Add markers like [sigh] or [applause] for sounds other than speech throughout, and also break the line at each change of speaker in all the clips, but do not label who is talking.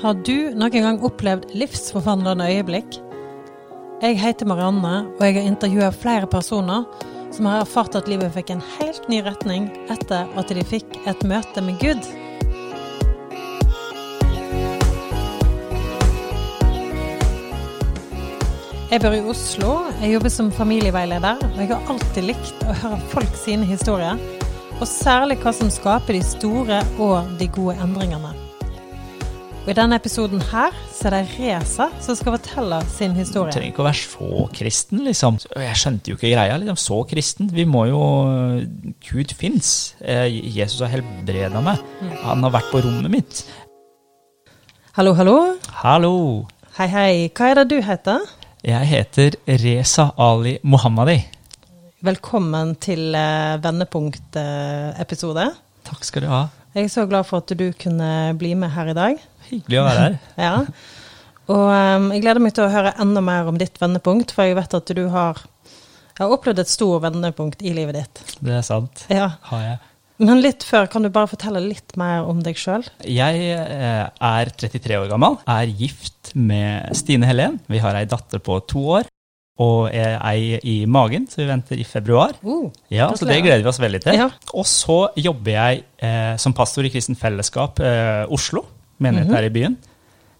Har du noen gang opplevd livsforvandlende øyeblikk? Jeg heter Marianne, og jeg har intervjua flere personer som har erfart at livet fikk en helt ny retning etter at de fikk et møte med Gud. Jeg bor i Oslo, jeg jobber som familieveileder, og jeg har alltid likt å høre folk sine historier. Og særlig hva som skaper de store og de gode endringene. Og I denne episoden her så er det Reza som skal fortelle sin
Du
historie.
trenger ikke å være så kristen, liksom. Jeg skjønte jo ikke greia. liksom, Så kristen. Vi må jo Gud fins. Jesus har helbreda meg. Han har vært på rommet mitt.
Hallo, hallo.
Hallo.
Hei, hei. Hva er det du heter?
Jeg heter Reza Ali Mohammadi.
Velkommen til eh, Vendepunkt-episode.
Takk skal du ha.
Jeg er så glad for at du kunne bli med her i dag.
Hyggelig å være her.
Ja. Og um, jeg gleder meg til å høre enda mer om ditt vendepunkt, for jeg vet at du har, har opplevd et stort vendepunkt i livet ditt.
Det er sant.
Ja.
Har jeg.
Men litt før, kan du bare fortelle litt mer om deg sjøl?
Jeg eh, er 33 år gammel, er gift med Stine Helen. Vi har ei datter på to år, og ei i magen, så vi venter i februar.
Uh,
Ja, så det gleder vi oss veldig til.
Ja.
Og så jobber jeg eh, som pastor i Kristent Fellesskap eh, Oslo, menighet
Mhm.
her i byen.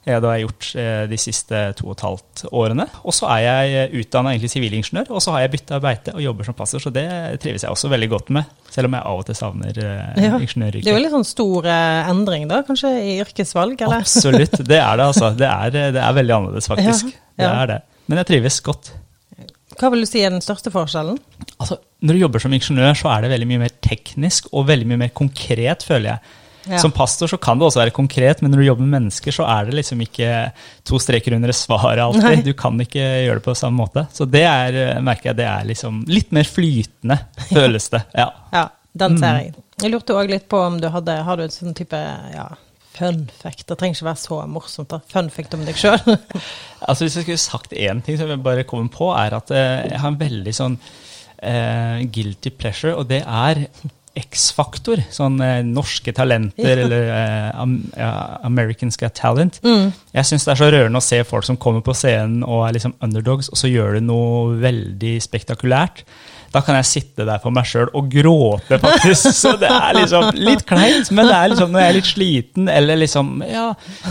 Det har jeg gjort eh, de siste to og et halvt årene. Og så er jeg utdanna sivilingeniør, og så har jeg bytta beite og jobber som pastor, så det trives jeg også veldig godt med. Selv om jeg av og til savner
ja. ingeniøryrket. Det er jo litt sånn stor eh, endring, da, kanskje, i yrkesvalg, eller?
Absolutt, det er det altså. Det er, det er veldig annerledes, faktisk.
Ja,
Det er det. Men jeg trives godt.
Hva vil du si er den største forskjellen?
Altså, når du jobber som ingeniør, så er det veldig mye mer teknisk og veldig mye mer konkret, føler jeg.
Ja.
Som pastor så kan det også være konkret, men når du jobber med mennesker, så er det liksom ikke to streker under svaret alltid.
Nei.
Du kan ikke gjøre det på samme måte. Så det er, merker jeg, det er liksom litt mer flytende, føles det. Ja. [laughs]
Ja, den ser
Mm.
jeg. Jeg lurte òg litt på om du hadde Har du en sånn type ja, fun fact? Det trenger ikke være så morsomt. da. Fun fact om deg sjøl. [laughs]
Altså Hvis jeg skulle sagt én ting som jeg bare kommer på, er at eh, jeg har en veldig sånn uh, guilty pleasure, og det er X-faktor. Sånn eh, norske talenter
Ja.
eller eh, ja, Americans Got Talent.
Mm.
Jeg syns det er så rørende å se folk som kommer på scenen og er liksom underdogs, og så gjør du noe veldig spektakulært. Da kan jeg sitte der for meg sjøl og gråte, faktisk. [laughs] Så det er liksom litt kleint, men det er liksom når jeg er litt sliten eller liksom ja,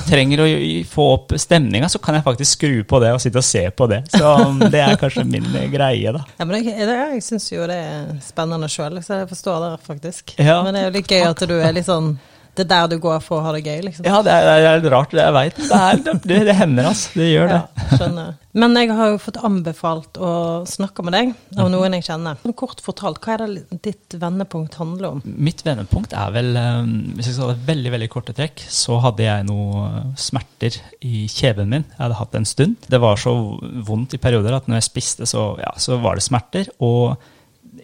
trenger å få opp stemninga, så kan jeg faktisk skru på det og sitte og se på det. Så um, det er kanskje min eh, greie, da.
Ja, men jeg, det, jeg syns jo det er spennende sjøl, så jeg forstår det faktisk.
Ja.
Men det er jo litt gøy at du er litt sånn Det er der du går for å ha det gøy, liksom.
Ja, det er, det er rart, det jeg veit. Det, det, det hender, altså. Det gjør det.
Ja, skjønner. Men jeg har jo fått anbefalt å snakke med deg av noen jeg kjenner. Kort fortalt, hva er det ditt vendepunkt handler om?
Mitt vendepunkt er vel, eh, hvis jeg skal ha det veldig veldig korte trekk, så hadde jeg noen smerter i kjeven min. Jeg hadde hatt det en stund. Det var så vondt i perioder at når jeg spiste, så, ja, så var det smerter. Og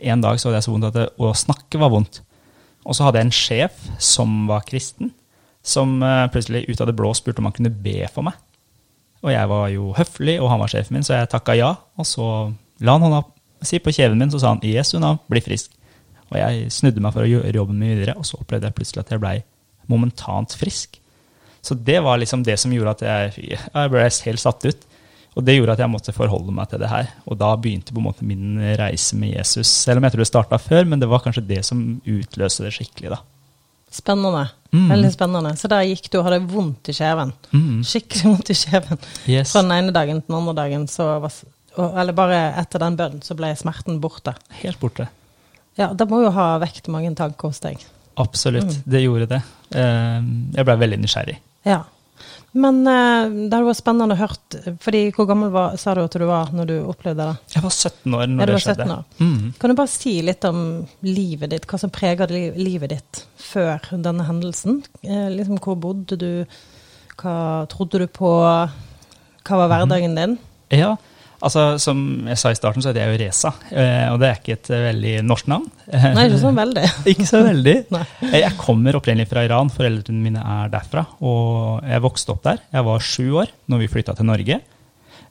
en dag så hadde jeg så vondt at det, å snakke var vondt. Og så hadde jeg en sjef som var kristen, som eh, plutselig ut av det blå spurte om han kunne be for meg. Og jeg var jo høflig, og han var sjefen min, så jeg takka ja. Og så la han hånda si på kjeven min, så sa han Jesu navn, bli frisk. Og jeg snudde meg for å gjøre jobben min videre, og så opplevde jeg plutselig at jeg blei momentant frisk. Så det var liksom det som gjorde at jeg, jeg ble helt satt ut. Og det gjorde at jeg måtte forholde meg til det her. Og da begynte på en måte min reise med Jesus. Selv om jeg tror det starta før, men det var kanskje det som utløste det skikkelig, da.
Spennende.
Mm.
Veldig spennende. Så der gikk du og hadde vondt i kjeven.
Mm.
Skikkelig vondt i kjeven.
Yes.
Fra den ene dagen til den andre dagen, så var, eller bare etter den bønnen, så ble smerten borte.
Helt borte.
Ja, det må jo ha vekt mange tanker hos deg.
Absolutt.
Mm.
Det gjorde det. Eh, Jeg blei veldig nysgjerrig.
Ja. Men eh, det hadde vært spennende å høre. fordi hvor gammel var, sa du at du var når du opplevde det?
Jeg var 17 år når
ja,
det skjedde. Mm.
Kan du bare si litt om livet ditt, hva som preger livet ditt før denne hendelsen? Eh, liksom, hvor bodde du? Hva trodde du på? Hva var hverdagen din?
Ja, altså som jeg sa i starten, så heter jeg jo Reza. eh, Og det er ikke et eh, veldig norsk navn.
Nei, ikke så [laughs] veldig.
Ikke så veldig. Eh, Jeg kommer opprinnelig fra Iran, foreldrene mine er derfra. Og jeg vokste opp der. Jeg var sju år når vi flytta til Norge.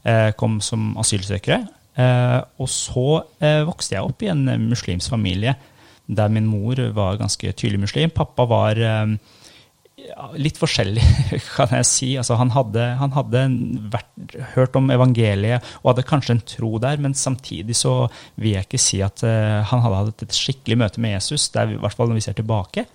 Eh, Kom som asylsøkere. Eh, Og så eh, vokste jeg opp i en muslimsk familie der min mor var ganske tydelig muslim. Pappa var ja, litt forskjellig, [laughs] kan jeg si. Altså, han hadde, han hadde vært, hørt om evangeliet og hadde kanskje en tro der, men samtidig så vil jeg ikke si at uh, han hadde hatt et skikkelig møte med Jesus, det er i hvert fall når vi ser tilbake.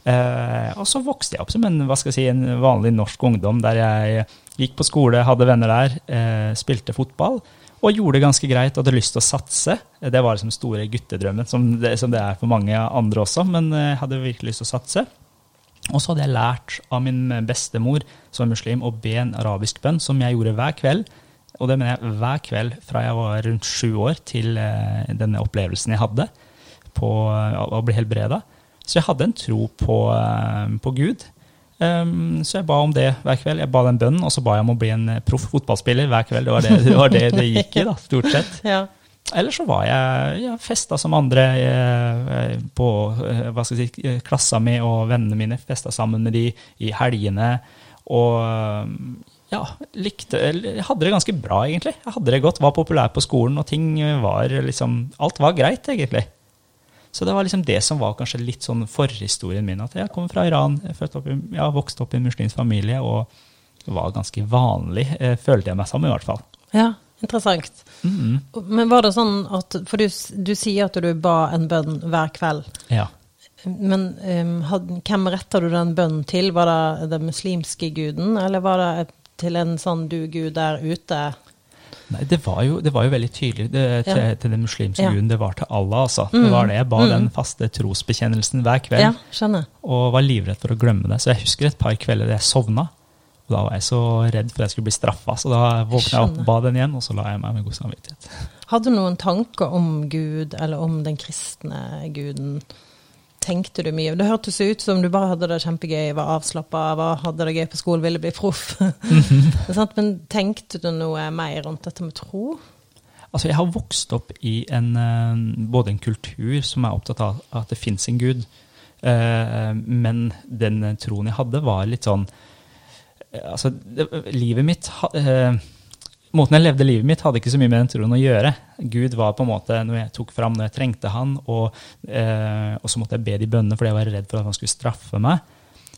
Uh, og så vokste jeg opp som en, si, en vanlig norsk ungdom, der jeg gikk på skole, hadde venner der, uh, spilte fotball. Og gjorde det ganske greit, hadde lyst til å satse. Det var liksom store guttedrømmen, som det, som det er for mange andre også, men hadde virkelig lyst til å satse. Og så hadde jeg lært av min bestemor, som er muslim, å be en arabisk bønn, som jeg gjorde hver kveld. Og det mener jeg hver kveld fra jeg var rundt sju år til eh, denne opplevelsen jeg hadde på å bli helbreda. Så jeg hadde en tro på, eh, på Gud. Um, så jeg ba om det hver kveld. Jeg ba den bønnen, og så ba jeg om å bli en proff fotballspiller hver kveld. Det var det det, var det, det gikk i, da, stort sett. [laughs]
Ja.
Eller så var jeg ja, festa som andre eh, på eh, hva skal jeg si, eh, klassa mi og vennene mine. Festa sammen med de i helgene. Og ja, likte Jeg hadde det ganske bra, egentlig. Jeg hadde det godt, var populær på skolen, og ting var liksom Alt var greit, egentlig. Så det var liksom det som var kanskje litt sånn forhistorien min. At jeg kommer fra Iran, jeg har vokst opp i en muslimsk familie og var ganske vanlig, følte jeg meg som, i hvert fall.
Ja, Interessant. Mm. Men var det sånn at For du, du, sier at du ba en bønn hver kveld.
Ja.
Men um, had, hvem retta du den bønnen til? Var det den muslimske guden, eller var det til en sånn du gud der ute?
Nei, det var jo, det var jo veldig tydelig det, til, ja. til, den muslimske ja. guden. Det var til Allah, altså. Mm. Det var det. Jeg ba mm. den faste trosbekjennelsen hver kveld.
Ja, skjønner.
Og var livredd for å glemme det. Så jeg husker et par kvelder jeg sovna. Og da var jeg så redd for at jeg skulle bli straffa, så da våkna jeg opp, ba den igjen, og så la jeg meg med god samvittighet.
Hadde du noen tanker om Gud, eller om den kristne guden? Tenkte du mye? Det hørtes ut som du bare hadde det kjempegøy, var avslappa, hadde det gøy på skolen, ville bli proff. [laughs] Men tenkte du noe mer rundt dette med tro?
Altså, jeg har vokst opp i en, eh, både en kultur som er opptatt av at det fins en gud, eh, men den troen jeg hadde, var litt sånn Altså, det, livet mitt uh, Måten jeg levde livet mitt, hadde ikke så mye med den troen å gjøre. Gud var på en måte noe jeg tok fram når jeg trengte han, og, uh, og så måtte jeg be de bønnene fordi jeg var redd for at han skulle straffe meg.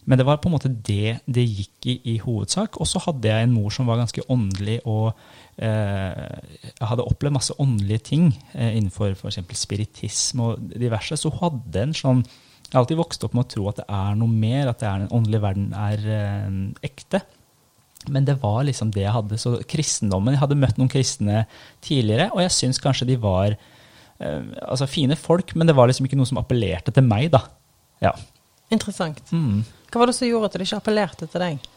Men det var på en måte det det gikk i i hovedsak. Og så hadde jeg en mor som var ganske åndelig, og eh, jeg hadde opplevd masse åndelige ting eh, innenfor f.eks. spiritisme og diverse. Så hun hadde en sånn jeg har alltid vokst opp med å tro at det er noe mer, at det er, den åndelige verden er eh, ekte. Men det var liksom det jeg hadde. Så kristendommen Jeg hadde møtt noen kristne tidligere, og jeg syns kanskje de var eh, altså fine folk, men det var liksom ikke noe som appellerte til meg, da. Ja.
Interessant.
Mm.
Hva var det som gjorde at det ikke appellerte til deg?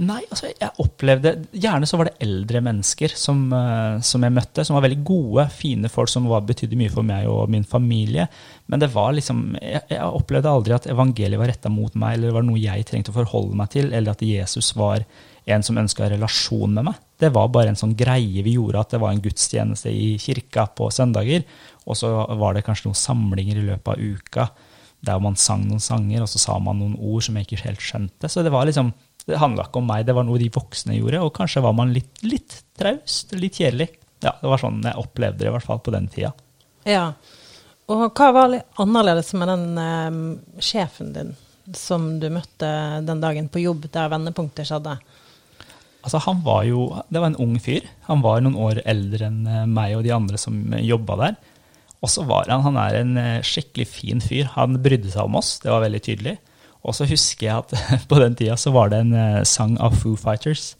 Nei, altså jeg opplevde Gjerne så var det eldre mennesker som, uh, som, jeg møtte, som var veldig gode, fine folk som var, betydde mye for meg og min familie. Men det var liksom Jeg, jeg opplevde aldri at evangeliet var retta mot meg, eller det var noe jeg trengte å forholde meg til, eller at Jesus var en som ønska relasjon med meg. Det var bare en sånn greie vi gjorde, at det var en gudstjeneste i kirka på søndager, og så var det kanskje noen samlinger i løpet av uka der man sang noen sanger, og så sa man noen ord som jeg ikke helt skjønte. Så det var liksom det handla ikke om meg, det var noe de voksne gjorde. Og kanskje var man litt, litt traust, litt kjedelig. Ja, Det var sånn jeg opplevde det, i hvert fall på den tida.
Ja. Og hva var litt annerledes med den eh, sjefen din som du møtte den dagen på jobb der vendepunktet skjedde?
Altså, han var jo Det var en ung fyr. Han var noen år eldre enn eh, meg og de andre som jobba der. Og så var han Han er en eh, skikkelig fin fyr. Han brydde seg om oss, det var veldig tydelig. Og så husker jeg at [laughs] på den tida så var det en uh, sang av Foo Fighters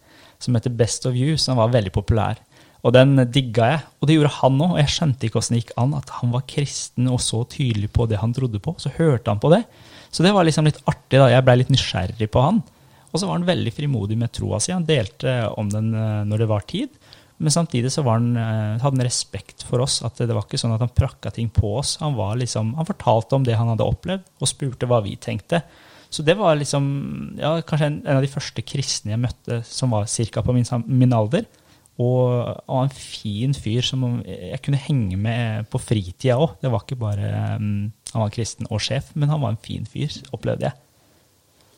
som heter Best of You, som var veldig populær. Og den digga jeg, og det gjorde han òg. Og jeg skjønte ikke åssen det gikk an at han var kristen og så tydelig på det han trodde på. Så hørte han på det. Så det var liksom litt artig. da, Jeg blei litt nysgjerrig på han. Og så var han veldig frimodig med troa si. Han delte om den uh, når det var tid. Men samtidig så han, hadde han respekt for oss. At det var ikke sånn at han prakka ting på oss. Han, liksom, han fortalte om det han hadde opplevd, og spurte hva vi tenkte. Så det var liksom ja, kanskje en, en, av de første kristne jeg møtte som var ca. på min, min, alder. Og, og, en fin fyr som jeg kunne henge med på fritida òg. Det var ikke bare um, han var kristen og sjef, men han var en fin fyr, opplevde jeg.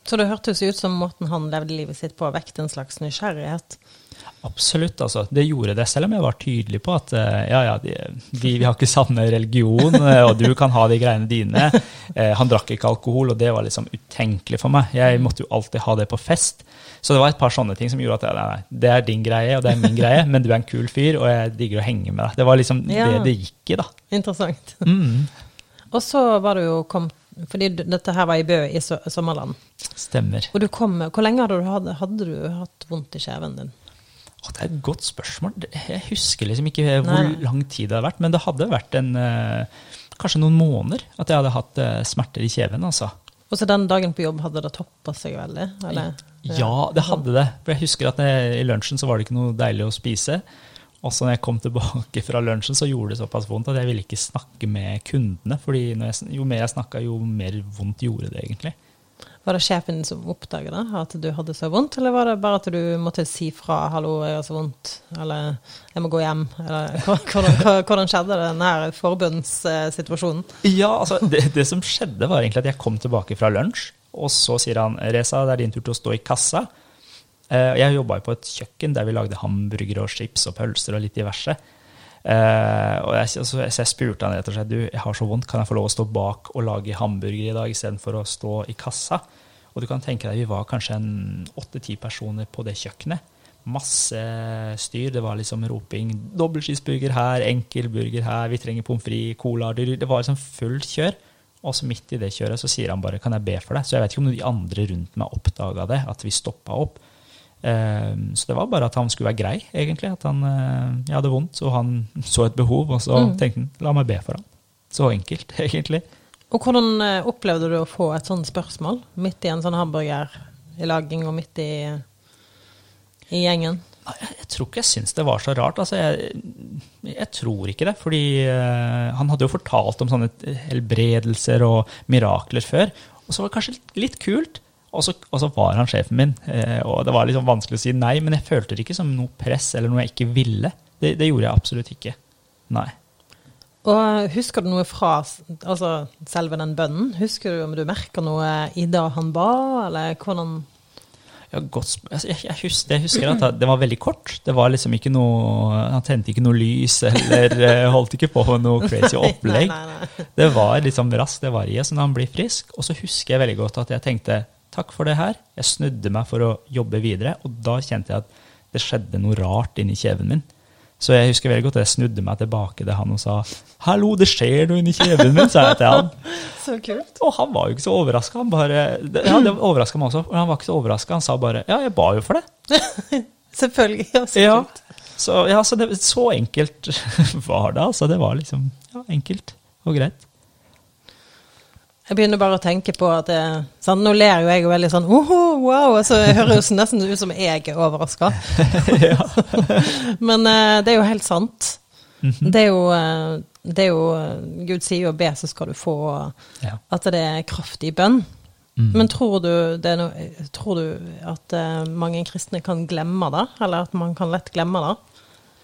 Så det hørtes ut som måten han levde livet sitt på, vekte en slags nysgjerrighet?
Absolutt. altså. Det gjorde det, selv om jeg var tydelig på at eh, ja, ja, de, vi, vi har ikke samme religion, [laughs] eh, og du kan ha de greiene dine. Eh, han drakk ikke alkohol, og det var liksom utenkelig for meg. Jeg måtte jo alltid ha det på fest. Så det var et par sånne ting som gjorde at nei, nei, det er din greie, og det er min greie, men du er en kul fyr, og jeg digger å henge med deg. Det var liksom
Ja.
det det gikk i, da.
Interessant. [laughs]
Mm.
Og så var du jo kommet Fordi dette her var i Bø i Sommerland.
Stemmer.
Og du kom Hvor lenge hadde du, hadde du hatt vondt i kjeven din?
Å, det er et godt spørsmål. Jeg husker liksom ikke hvor
Nei.
lang tid det hadde vært, men det hadde vært en eh, Kanskje noen måneder at jeg hadde hatt eh, smerter i kjeven, altså.
Og så den dagen på jobb hadde det toppa seg veldig? Eller?
Ja, det hadde det. For jeg husker at jeg, i lunsjen så var det ikke noe deilig å spise. Og så når jeg kom tilbake fra lunsjen, så gjorde det såpass vondt at jeg ville ikke snakke med kundene. fordi jeg, jo mer jeg snakka, jo mer vondt gjorde det egentlig.
Var det sjefen din som oppdaget det, at du hadde så vondt, eller var det bare at du måtte si fra 'hallo, jeg har så vondt', eller 'jeg må gå hjem'? Eller, [laughs] hvordan, hvordan, skjedde denne forbundssituasjonen?
Ja, altså, det, det som skjedde, var egentlig at jeg kom tilbake fra lunsj, og så sier han Reza, det er din tur til å stå i kassa. Eh, Jeg jobba på et kjøkken der vi lagde hamburgere og chips og pølser og litt diverse. Eh, og jeg, altså, så jeg spurte han rett og slett du, jeg har så vondt, kan jeg få lov å stå bak og lage hamburger i dag istedenfor å stå i kassa? Og du kan tenke deg, vi var kanskje åtte-ti personer på det kjøkkenet. Masse styr. Det var liksom roping. Dobbeltskisburger her, enkelburger her, vi trenger pommes frites, cola Det var liksom fullt kjør. Og så midt i det kjøret så sier han bare 'kan jeg be for deg'? Så jeg vet ikke om de andre rundt meg oppdaga det, at vi stoppa opp. Eh, Så det var bare at han skulle være grei, egentlig. At han eh, jeg hadde vondt, og han [laughs] så et behov, og så
Mm.
tenkte han 'la meg be for ham'. Så enkelt, [laughs] egentlig.
Og hvordan eh, opplevde du å få et sånt spørsmål midt i en sånn hamburger i laging, og midt i, i gjengen?
Jeg, tror ikke jeg syns det var så rart. Altså, jeg, jeg tror ikke det. Fordi eh, han hadde jo fortalt om sånne helbredelser og mirakler før. Og så var det kanskje litt kult. Og så, og så var han sjefen min, eh, og det var liksom vanskelig å si nei. Men jeg følte det ikke som noe press eller noe jeg ikke ville. Det, det gjorde jeg absolutt ikke. Nei.
Og husker du noe fra altså, selve den bønnen? Husker du om du merker noe i det han ba, eller hvordan
Ja, godt, altså, jeg, jeg, husker, jeg husker at det var veldig kort. Det var liksom ikke noe, Han tente ikke noe lys eller [laughs] eh, holdt ikke på med noe crazy opplegg.
Nei, nei, nei.
Det var liksom raskt, det var i så når han blir frisk. Og så husker jeg veldig godt at jeg tenkte takk for det her. Jeg snudde meg for å jobbe videre, og da kjente jeg at det skjedde noe rart inni kjeven min. Så jeg husker veldig godt at jeg snudde meg tilbake til han og sa 'hallo, det skjer noe inni kjeven min', sa jeg til han. [laughs]
Så kult.
Og han var jo ikke så overraska. Han bare, ja, det overraska meg også, men han var ikke så overraska. Han sa bare 'ja, jeg ba jo for det'. [laughs]
Selvfølgelig. Ja, så
Ja,
kult.
så, ja, så, det, så enkelt [laughs] var det. altså. Det var liksom ja, enkelt og greit.
Jeg begynner bare å tenke på at det, sånn, Nå ler jo jeg jo veldig sånn oh, wow, så jeg høres jo nesten ut som jeg er overraska. [laughs] [laughs] Men eh, det er jo helt sant.
Mhm.
Det er jo, eh, det er jo eh, Gud sier jo 'be, så skal du få'.
Ja.
At det er kraftig bønn.
Mm.
Men tror du, det noe, tror du at mange kristne kan glemme det? Eller at man kan lett glemme det?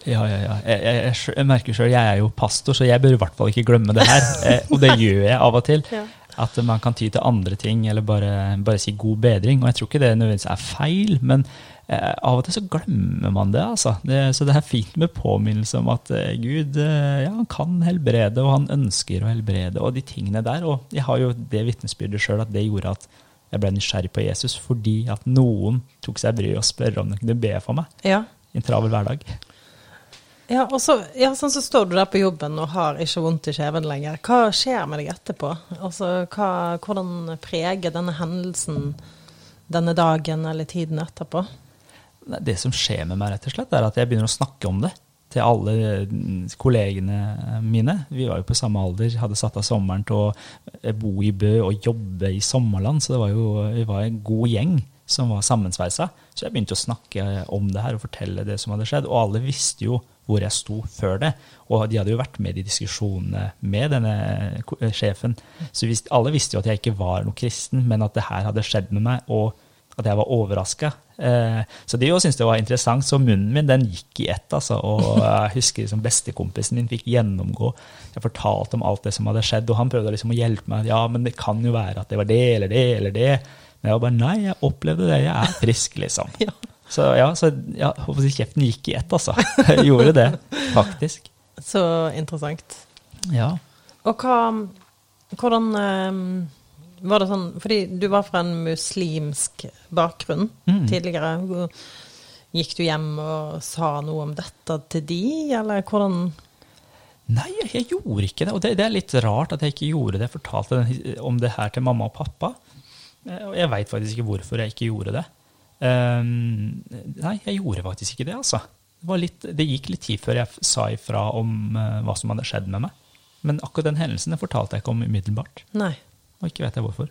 Ja, ja, ja. Jeg, jeg, jeg, jeg merker selv, jeg er jo pastor, så jeg bør i hvert fall ikke glemme det her. [laughs] Og det gjør jeg av og til.
Ja.
At man kan ty til andre ting, eller bare, bare si god bedring. Og jeg tror ikke det nødvendigvis er feil, men eh, av og til så glemmer man det. altså. Det, så det er fint med påminnelse om at eh, Gud eh, ja, han kan helbrede, og han ønsker å helbrede, og de tingene der. Og jeg har jo det vitnesbyrdet sjøl at det gjorde at jeg ble nysgjerrig på Jesus fordi at noen tok seg bryet og spørre om de kunne be for meg
Ja.
i en travel hverdag.
Ja, og så, ja, sånn så står du der på jobben og har ikke vondt i kjeven lenger. Hva skjer med deg etterpå? Altså, hva, hvordan preger denne hendelsen denne dagen eller tiden etterpå?
Det som skjer med meg, rett og slett, er at jeg begynner å snakke om det til alle mm, kollegene mine. Vi var jo på samme alder, hadde satt av sommeren til å eh, bo i Bø og jobbe i sommerland, så det var jo, vi var en god gjeng som var sammensveisa. Så jeg begynte å snakke om det her og fortelle det som hadde skjedd. Og alle visste jo hvor jeg sto før det. Og de hadde jo vært med i diskusjonene med denne eh, sjefen. Så alle visste jo at jeg ikke var noe kristen, men at det her hadde skjedd med meg. og at jeg var overraska. Eh, så de òg syntes det var interessant. Så munnen min den gikk i ett. Altså, og [laughs] jeg husker liksom bestekompisen min fikk gjennomgå. Jeg fortalte om alt det som hadde skjedd, og han prøvde liksom å hjelpe meg. Ja, men det kan jo være at det var det eller det eller det. Men jeg var bare nei, jeg opplevde det, jeg er frisk, liksom. [laughs]
Ja.
Så ja, så ja, kjeften gikk i ett, altså. Jeg gjorde det, faktisk.
Så interessant.
Ja.
Og hva Hvordan um, var det sånn Fordi du var fra en muslimsk bakgrunn
Mm.
tidligere. Gikk du hjem og sa noe om dette til de, eller hvordan
Nei, jeg, gjorde ikke det. Og det, det er litt rart at jeg ikke gjorde det. Jeg fortalte den, om det her til mamma og pappa. Eh, Og jeg veit faktisk ikke hvorfor jeg ikke gjorde det. Ehm, nei, jeg gjorde faktisk ikke det, altså. Det, var litt, det gikk litt tid før jeg sa ifra om uh, hva som hadde skjedd med meg. Men akkurat den hendelsen det fortalte jeg ikke om umiddelbart.
Nei.
Og ikke vet jeg hvorfor.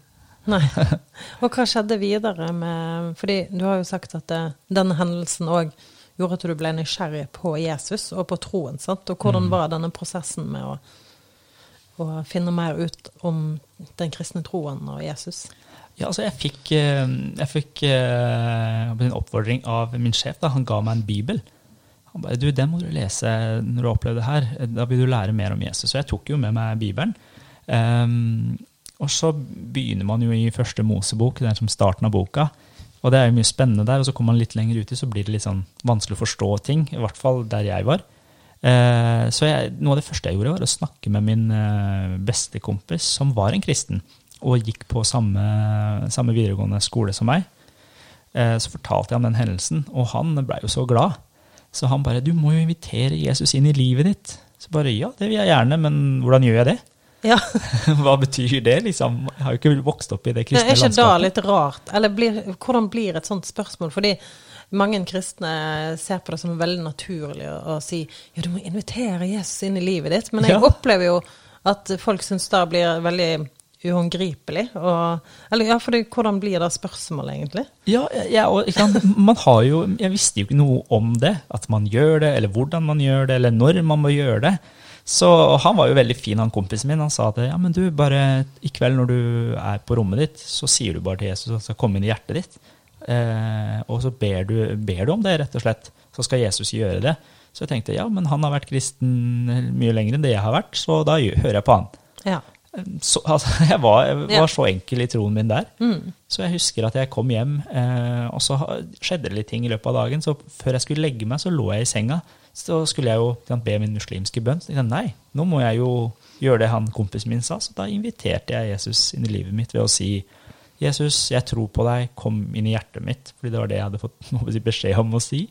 Nei. [laughs] Og hva skjedde videre med Fordi du har jo sagt at det, denne hendelsen òg gjorde at du ble nysgjerrig på Jesus og på troen. sant? Og hvordan var denne prosessen med å, å finne mer ut om den kristne troen og Jesus?
Ja, altså jeg fikk, eh, jeg fikk eh, en oppfordring av min sjef. Da. Han ga meg en bibel. Han bare, du, den må du lese når du opplever det her. Da vil du lære mer om Jesus. Så jeg tok jo med meg bibelen. Um, og så begynner man jo i første Mosebok, er som starten av boka. Og det er jo mye spennende der, og så kommer man litt lenger uti, så blir det litt sånn vanskelig å forstå ting. I hvert fall der jeg var. Uh, så jeg, noe av det første jeg gjorde, var å snakke med min uh, beste kompis, som var en kristen, og gikk på samme, samme videregående skole som meg. Eh, så fortalte jeg om den hendelsen, og han blei jo så glad. Så han bare 'Du må jo invitere Jesus inn i livet ditt'. Så bare 'Ja, det vil jeg gjerne, men hvordan gjør jeg det?'
Ja, [laughs]
Hva betyr det, liksom? Jeg har jo ikke vokst opp i det
Er
kristne
ikke da litt rart? Eller blir, hvordan blir et sånt spørsmål? Fordi mange kristne ser på det som veldig naturlig å, å si ja, du må invitere Jesus inn i livet ditt. Men jeg
Ja.
opplever jo at folk syns det blir veldig uhåndgripelig. Eller ja, fordi hvordan blir det spørsmålet, egentlig?
Ja, ja og? Man har jo, jeg visste jo ikke noe om det, at man gjør det, eller hvordan man gjør det, eller når man må gjøre det. Så han var jo veldig fin, han kompisen min. Han sa at ja, men du, bare i kveld når du er på rommet ditt, så sier du bare til Jesus at han skal komme inn i hjertet ditt. Eh, og så ber du, ber du om det, rett og slett. Så skal Jesus gjøre det. Så jeg tenkte ja, men han har vært kristen mye lenger enn det jeg har vært, så da hører jeg på han.
Ja.
Så, [laughs] altså, jeg var, jeg var
Ja.
så enkel i troen min der.
Mm.
Så jeg husker at jeg kom hjem, eh, og så skjedde det litt ting i løpet av dagen. Så før jeg skulle legge meg, så lå jeg i senga. Så skulle jeg jo sant, be min muslimske bønn. Så tenkte jeg nei, nå må jeg jo gjøre det han kompisen min sa. Så da inviterte jeg Jesus inn i livet mitt ved å si Jesus, jeg tror på deg, kom inn i hjertet mitt. Fordi det var det jeg hadde fått [laughs] beskjed om å si.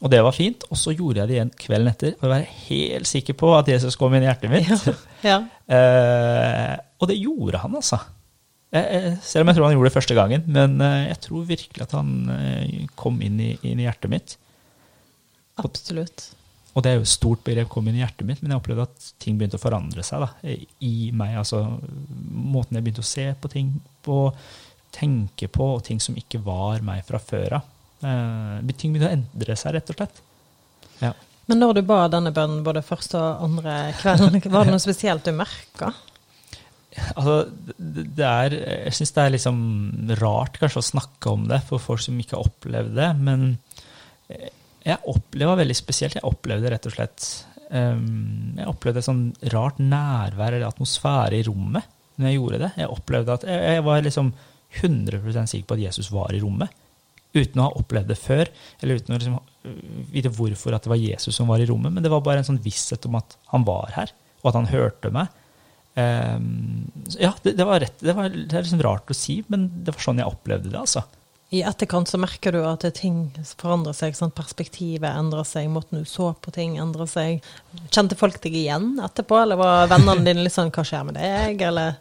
Og det var fint. Og så gjorde jeg det igjen kvelden etter for å være helt sikker på at Jesus kom inn i hjertet mitt.
ja. [laughs]
Eh, og det gjorde han, altså. Jeg, selv om jeg tror han gjorde det første gangen. Men eh, jeg tror virkelig at han eh, kom inn i, inn i hjertet mitt.
Absolutt.
Og det er jo et stort begrep, kom inn i hjertet mitt, men jeg opplevde at ting begynte å forandre seg da, i meg. Altså måten jeg begynte å se på ting på, tenke på, og ting som ikke var meg fra før av. Eh, ting begynner å endre seg, rett og slett. Ja.
Men når du ba denne bønnen både første og andre kvelden, [laughs] var det noe spesielt du merka?
Altså, det, er Jeg syns det er liksom rart kanskje å snakke om det for folk som ikke har opplevd det, men eh, jeg opplevde veldig spesielt. Jeg opplevde rett og slett um, Jeg opplevde et sånn rart nærvær eller atmosfære i rommet når jeg gjorde det. Jeg opplevde at jeg, jeg var liksom 100% sikker på at Jesus var i rommet. Uten å ha opplevd det før, eller uten å liksom vite hvorfor at det var Jesus som var i rommet. Men det var bare en sånn visshet om at han var her, og at han hørte meg. Um, ja, det, det var rett, det, var, det er liksom rart å si, men det var sånn jeg opplevde det. altså.
I etterkant så merker du at ting forandrer seg, sånn perspektivet endrer seg, måten du så på ting endrer seg. Kjente folk deg igjen etterpå, eller var vennene dine litt sånn 'hva skjer med deg', eller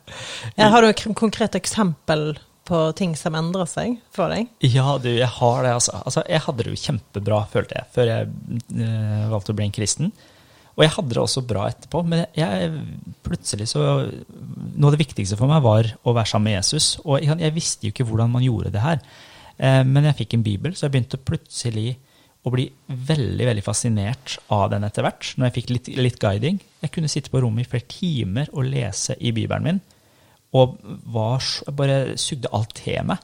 Har du et konkret eksempel på ting som endrer seg for deg?
Ja, du, jeg har det, altså. altså jeg hadde det jo kjempebra, følte jeg, før jeg øh, valgte å bli en kristen. Og jeg hadde det også bra etterpå, men jeg plutselig så Noe av det viktigste for meg var å være sammen med Jesus, og jeg, jeg visste jo ikke hvordan man gjorde det her. Eh, men jeg fikk en bibel, så jeg begynte plutselig å bli veldig veldig fascinert av den etter hvert. Når jeg fikk litt, litt guiding. Jeg kunne sitte på rommet i flere timer og lese i bibelen min. Og var, bare sugde alt til meg.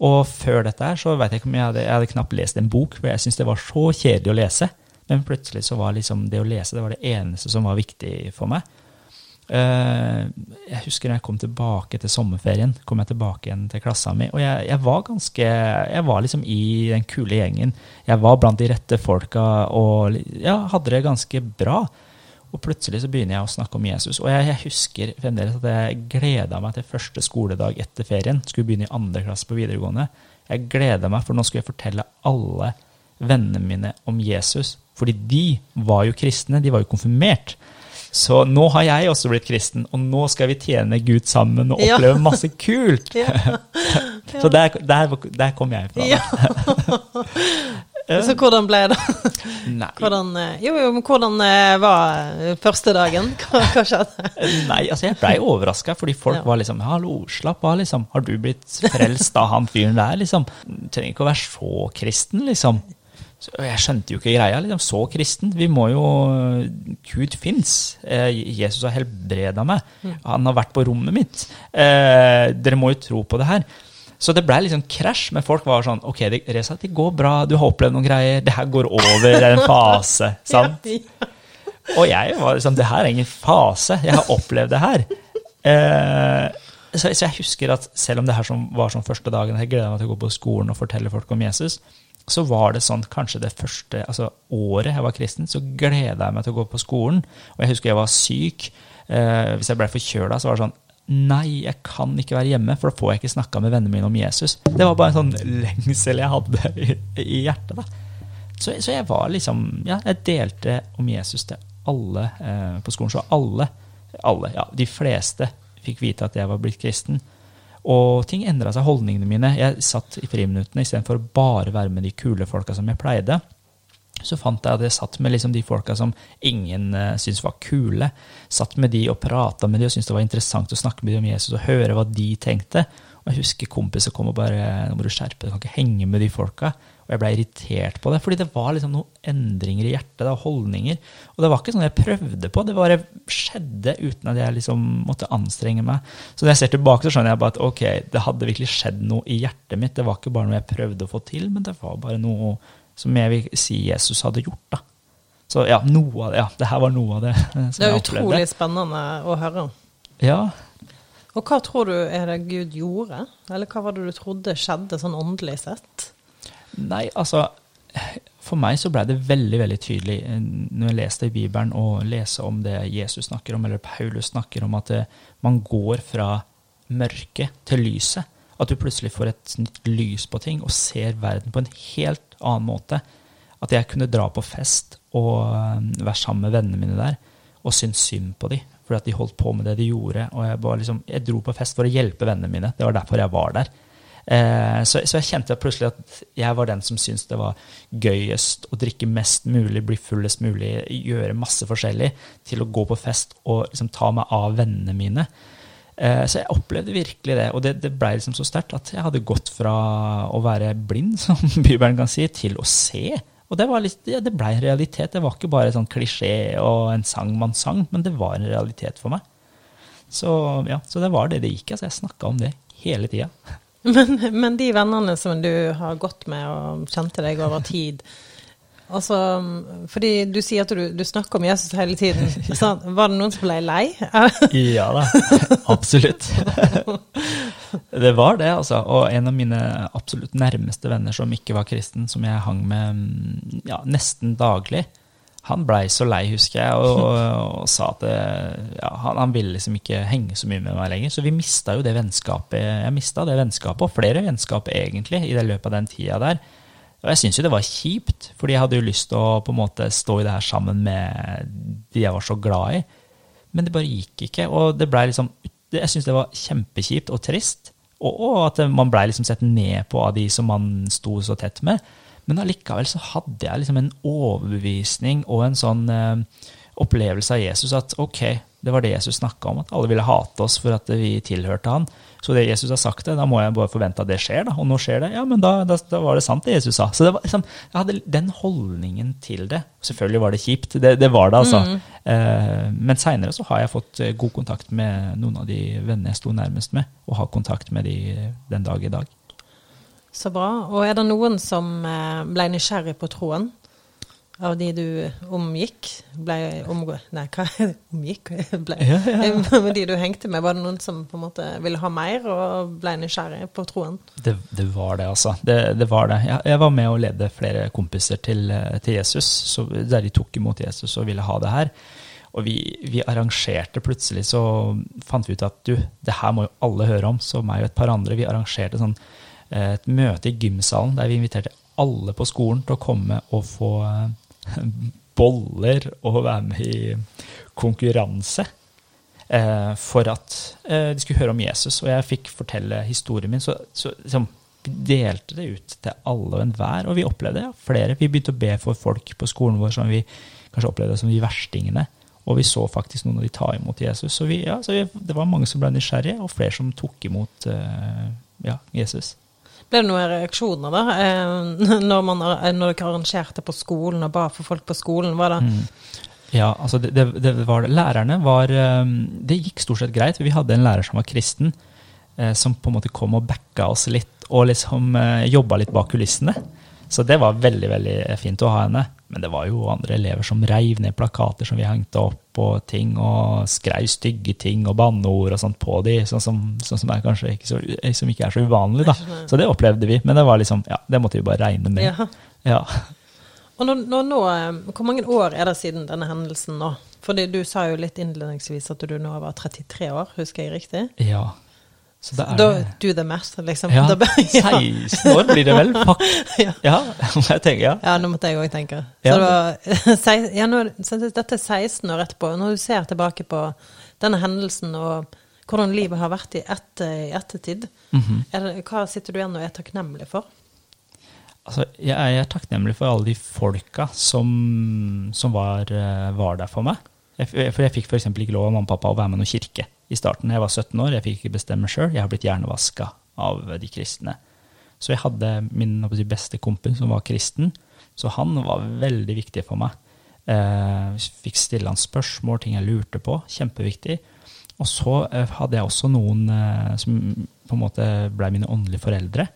Og før dette her så vet jeg ikke om jeg hadde, jeg hadde knapt lest en bok, for jeg syntes det var så kjedelig å lese. Men plutselig så var liksom det å lese det var det eneste som var viktig for meg. Eh, jeg husker når jeg kom tilbake til sommerferien, kom jeg tilbake igjen til klassa mi, og jeg, jeg var ganske Jeg var liksom i den kule gjengen. Jeg var blant de rette folka og ja, hadde det ganske bra. Og plutselig så begynner jeg å snakke om Jesus. Og jeg, jeg husker fremdeles at jeg gleda meg til første skoledag etter ferien. Skulle begynne i andre klasse på videregående. Jeg gleda meg, for nå skulle jeg fortelle alle vennene mine om Jesus. Fordi de var jo kristne, de var jo konfirmert. Så nå har jeg også blitt kristen, og nå skal vi tjene Gud sammen og oppleve ja. masse kult. [laughs] Ja. [laughs] så der, der, der, kom jeg fra. [laughs]
Ja. så hvordan ble det? Nei. Hvordan, eh, jo, jo, men hvordan eh, var eh, første dagen? [laughs] Hva, hva skjedde?
Nei, altså jeg blei overraska, fordi folk var liksom 'Hallo, slapp av, liksom. Har du blitt frelst av han fyren der?' liksom. Trenger ikke å være så kristen, liksom. Så jeg skjønte jo ikke greia. liksom, Så kristen. Vi må jo Gud fins. Eh, Jesus har helbreda meg. Mm. Han har vært på rommet mitt. Eh, dere må jo tro på det her. Så det ble liksom krasj, men folk var sånn OK, det, Reza, det går bra, du har opplevd noen greier, det her går over, det er en fase. [laughs] sant? Og jeg var liksom Det her er ingen fase, jeg har opplevd det her. Eh, så, så, jeg husker at selv om det her som var sånn første dagen, jeg gleda meg til å gå på skolen og fortelle folk om Jesus, så var det sånn kanskje det første altså året jeg var kristen, så gleda jeg meg til å gå på skolen. Og jeg husker jeg var syk. Eh, hvis jeg ble forkjøla, så var det sånn Nei, jeg kan ikke være hjemme, for da får jeg ikke snakka med vennene mine om Jesus. Det var bare en sånn [laughs] lengsel jeg hadde i, hjertet. da. Så, så, jeg var liksom Ja, jeg delte om Jesus til alle eh, på skolen. Så alle, alle, ja, de fleste fikk vite at jeg var blitt kristen. Og ting endra seg, holdningene mine. Jeg satt i friminuttene istedenfor å bare være med de kule folka som jeg pleide. Så fant jeg at jeg satt med liksom de folka som ingen uh, syntes var kule. Satt med de og prata med de og syntes det var interessant å snakke med de om Jesus og høre hva de tenkte. Og jeg husker kompiser kom og bare 'Nå må du skjerpe deg, du kan ikke henge med de folka'. Og jeg ble irritert på det, fordi det var liksom noen endringer i hjertet, da, holdninger. Og det var ikke sånn jeg prøvde på, det bare skjedde uten at jeg liksom måtte anstrenge meg. Så når jeg ser tilbake, så skjønner jeg bare at ok, det hadde virkelig skjedd noe i hjertet mitt. Det var ikke bare noe jeg prøvde å få til, men det var bare noe som jeg vil si Jesus hadde gjort. da. Så ja, noe av det, ja, det her var noe av det
som jeg opplevde. Det er utrolig spennende å høre.
Ja.
Og hva tror du er det Gud gjorde? Eller hva var det du trodde skjedde sånn åndelig sett?
Nei, altså For meg så ble det veldig veldig tydelig eh, når jeg leste i Bibelen og leser om det Jesus snakker om, eller Paulus snakker om, at eh, man går fra mørket til lyset. At du plutselig får et nytt lys på ting og ser verden på en helt annen måte. At jeg kunne dra på fest og eh, være sammen med vennene mine der og synes synd på dem fordi at de holdt på med det de gjorde. Og jeg, liksom, jeg dro på fest for å hjelpe vennene mine. Det var derfor jeg var der. Eh, så, så, jeg kjente plutselig at jeg var den som syntes det var gøyest å drikke mest mulig, bli fullest mulig, gjøre masse forskjellig, til å gå på fest og liksom ta meg av vennene mine. Eh, så jeg opplevde virkelig det, og det, det ble liksom så sterkt at jeg hadde gått fra å være blind, [laughs] som Bibelen kan si, til å se. Og det, litt, ja, det ble en realitet. Det var ikke bare sånn klisjé og en sang man sang, men det var en realitet for meg. Så, ja, så det var det det gikk. Altså, jeg snakka om det hele tida. [laughs]
Men, men, de vennene som du har gått med og kjente deg over tid Altså, fordi du sier at du, du snakker om Jesus hele tiden. [laughs] Så var det noen som ble lei? [laughs]
ja da, absolutt. [laughs] det var det, altså. Og en av mine absolutt nærmeste venner som ikke var kristen, som jeg hang med ja, nesten daglig, han blei så lei, husker jeg, og, og sa at det, ja, han, han, ville liksom ikke henge så mye med meg lenger. Så vi mista jo det vennskapet. Jeg mista det vennskapet, og flere vennskap egentlig, i det løpet av den tida der. Og jeg syns jo det var kjipt, fordi jeg hadde jo lyst til å på en måte stå i det her sammen med de jeg var så glad i. Men det bare gikk ikke. Og det blei liksom Jeg syns det var kjempekjipt og trist. Og, og at man blei liksom sett ned på av de som man sto så tett med. Men allikevel så hadde jeg liksom en overbevisning og en sånn eh, opplevelse av Jesus at ok, det var det Jesus snakka om, at alle ville hate oss for at vi tilhørte han. Så det Jesus har sagt, det, da må jeg bare forvente at det skjer. da, Og nå skjer det. Ja, men da, da, da var det sant, det Jesus sa. Så det var liksom, jeg hadde den holdningen til det. Selvfølgelig var det kjipt, det, det var det, altså. Mm. Eh, men seinere så har jeg fått eh, god kontakt med noen av de vennene jeg sto nærmest med, og har kontakt med de den dag i dag.
Så bra. Og er det noen som eh, ble nysgjerrig på troen? Av de du omgikk, ble omgå... Nei, hva omgikk? [laughs] Ble,
Ja, ja.
De du hengte med, var det noen som på en måte ville ha mer og ble nysgjerrig på troen?
Det, det var det, altså. Det, det var det. Jeg, jeg var med og ledde flere kompiser til, eh, til Jesus, så, der de tok imot Jesus og ville ha det her. Og vi, vi arrangerte plutselig, så fant vi ut at du, det her må jo alle høre om. Så meg og et par andre, vi arrangerte sånn, eh, et møte i gymsalen der vi inviterte alle på skolen til å komme og få eh, boller og være med i konkurranse. Eh, for at eh, de skulle høre om Jesus, og jeg fikk fortelle historien min. Så, så liksom, vi delte det ut til alle og enhver, og vi opplevde ja, flere. Vi begynte å be for folk på skolen vår som vi kanskje opplevde som de verstingene. Og vi så faktisk noen av de ta imot Jesus. Så, vi, ja, så vi, det var mange som ble nysgjerrige, og flere som tok imot eh, ja, Jesus.
Ble det noen reaksjoner da, eh, når, man, når dere arrangerte på skolen og ba for folk på skolen? Var det
Mm. Ja, altså det, det, det var Lærerne var eh, Det gikk stort sett greit. Vi hadde en lærer som var kristen, eh, som på en måte kom og backa oss litt, og liksom eh, jobba litt bak kulissene. Så det var veldig veldig fint å ha henne. Men det var jo andre elever som reiv ned plakater som vi hengte opp, og ting, og skrev stygge ting og banneord og sånt på de, sånn som, sånn som, er kanskje ikke så, som ikke er så uvanlig. da. Så det opplevde vi. Men det var liksom, ja, det måtte vi bare regne med.
Ja.
Ja.
Og nå, nå, nå, eh, Hvor mange år er det siden denne hendelsen nå? Fordi Du sa jo litt innledningsvis at du nå var 33 år, husker jeg riktig?
ja. Så da
do the math, liksom.
Ja,
Da bør- [laughs] ja.
16 år blir det vel? Fuck. [laughs]
Ja.
Ja, jeg tenker ja.
Ja, nå måtte jeg òg tenke. Så
Ja.
det var, [laughs] ja, nå, dette er 16 år etterpå. Når du ser tilbake på denne hendelsen og hvordan livet har vært i, etter, i ettertid,
Mhm.
er det, hva sitter du igjen og er takknemlig for?
Altså, jeg er takknemlig for alle de folka som, som var, eh, var der for meg. Jeg, for jeg fikk f.eks. ikke lov av mamma og pappa å være med noen kirke i starten. Jeg var 17 år, jeg fikk ikke bestemme sjøl. Jeg har blitt hjernevaska av de kristne. Så jeg hadde min si, beste kompis som var kristen, så han var veldig viktig for meg. Eh, fikk stille han spørsmål, ting jeg lurte på. Kjempeviktig. Og så eh, hadde jeg også noen eh, som på en måte ble mine åndelige foreldre.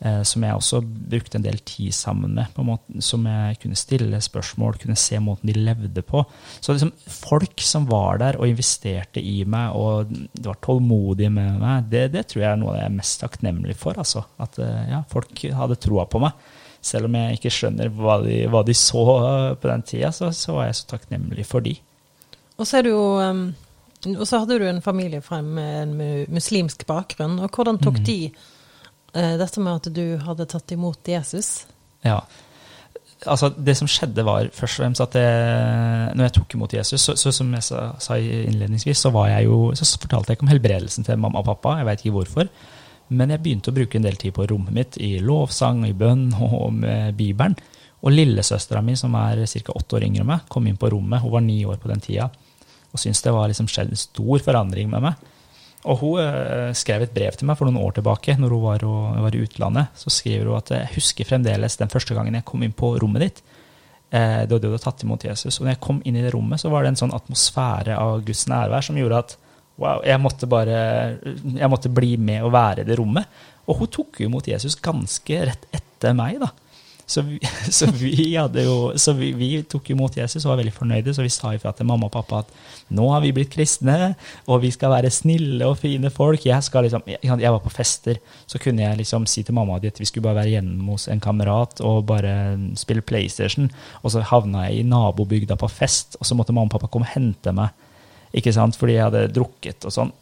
Eh, som jeg også brukte en del tid sammen med. måte, Som jeg kunne stille spørsmål, kunne se måten de levde på. Så liksom folk som var der og investerte i meg, og var tålmodige med meg, det, det tror jeg er noe jeg er mest takknemlig for. altså. At eh, ja, folk hadde troa på meg. Selv om jeg ikke skjønner hva de, hva de så eh, på den tida, så, så var jeg så takknemlig for de.
Og så er du jo um, Og så hadde du en familie fra en, en muslimsk bakgrunn. Og hvordan tok
mm.
de dette med at du hadde tatt imot Jesus?
Ja. Altså, det som skjedde, var først og fremst at jeg, når jeg tok imot Jesus, så, så som jeg sa, sa innledningsvis, så, jeg jo, så fortalte jeg ikke om helbredelsen til mamma og pappa. Jeg veit ikke hvorfor. Men jeg begynte å bruke en del tid på rommet mitt i lovsang, i bønn [laughs] og med Bibelen. Og lillesøstera mi, som er ca. åtte år yngre enn meg, kom inn på rommet. Hun var ni år på den tida og syntes det var liksom en stor forandring med meg. Og hun eh, skrev et brev til meg for noen år tilbake, når hun var, var i utlandet. Så skriver hun at jeg husker fremdeles den første gangen jeg kom inn på rommet ditt. Eh, det du hadde tatt imot Jesus. Og når jeg kom inn i det rommet, så var det en sånn atmosfære av Guds nærvær som gjorde at wow, jeg måtte bare jeg måtte bli med og være i det rommet. Og hun tok jo imot Jesus ganske rett etter meg, da. Så vi, [laughs] så vi jo, så vi, vi tok imot Jesus og var veldig fornøyde, så vi sa ifra til mamma og pappa at nå har vi blitt kristne, og vi skal være snille og fine folk. Jeg, liksom, jeg var på fester, så kunne jeg liksom si til mamma at vi skulle bare være hjemme hos en kamerat og bare spille PlayStation. Og så havna jeg i nabobygda på fest, og så måtte mamma og pappa komme og hente meg. Ikke sant? Fordi jeg hadde drukket og sånn.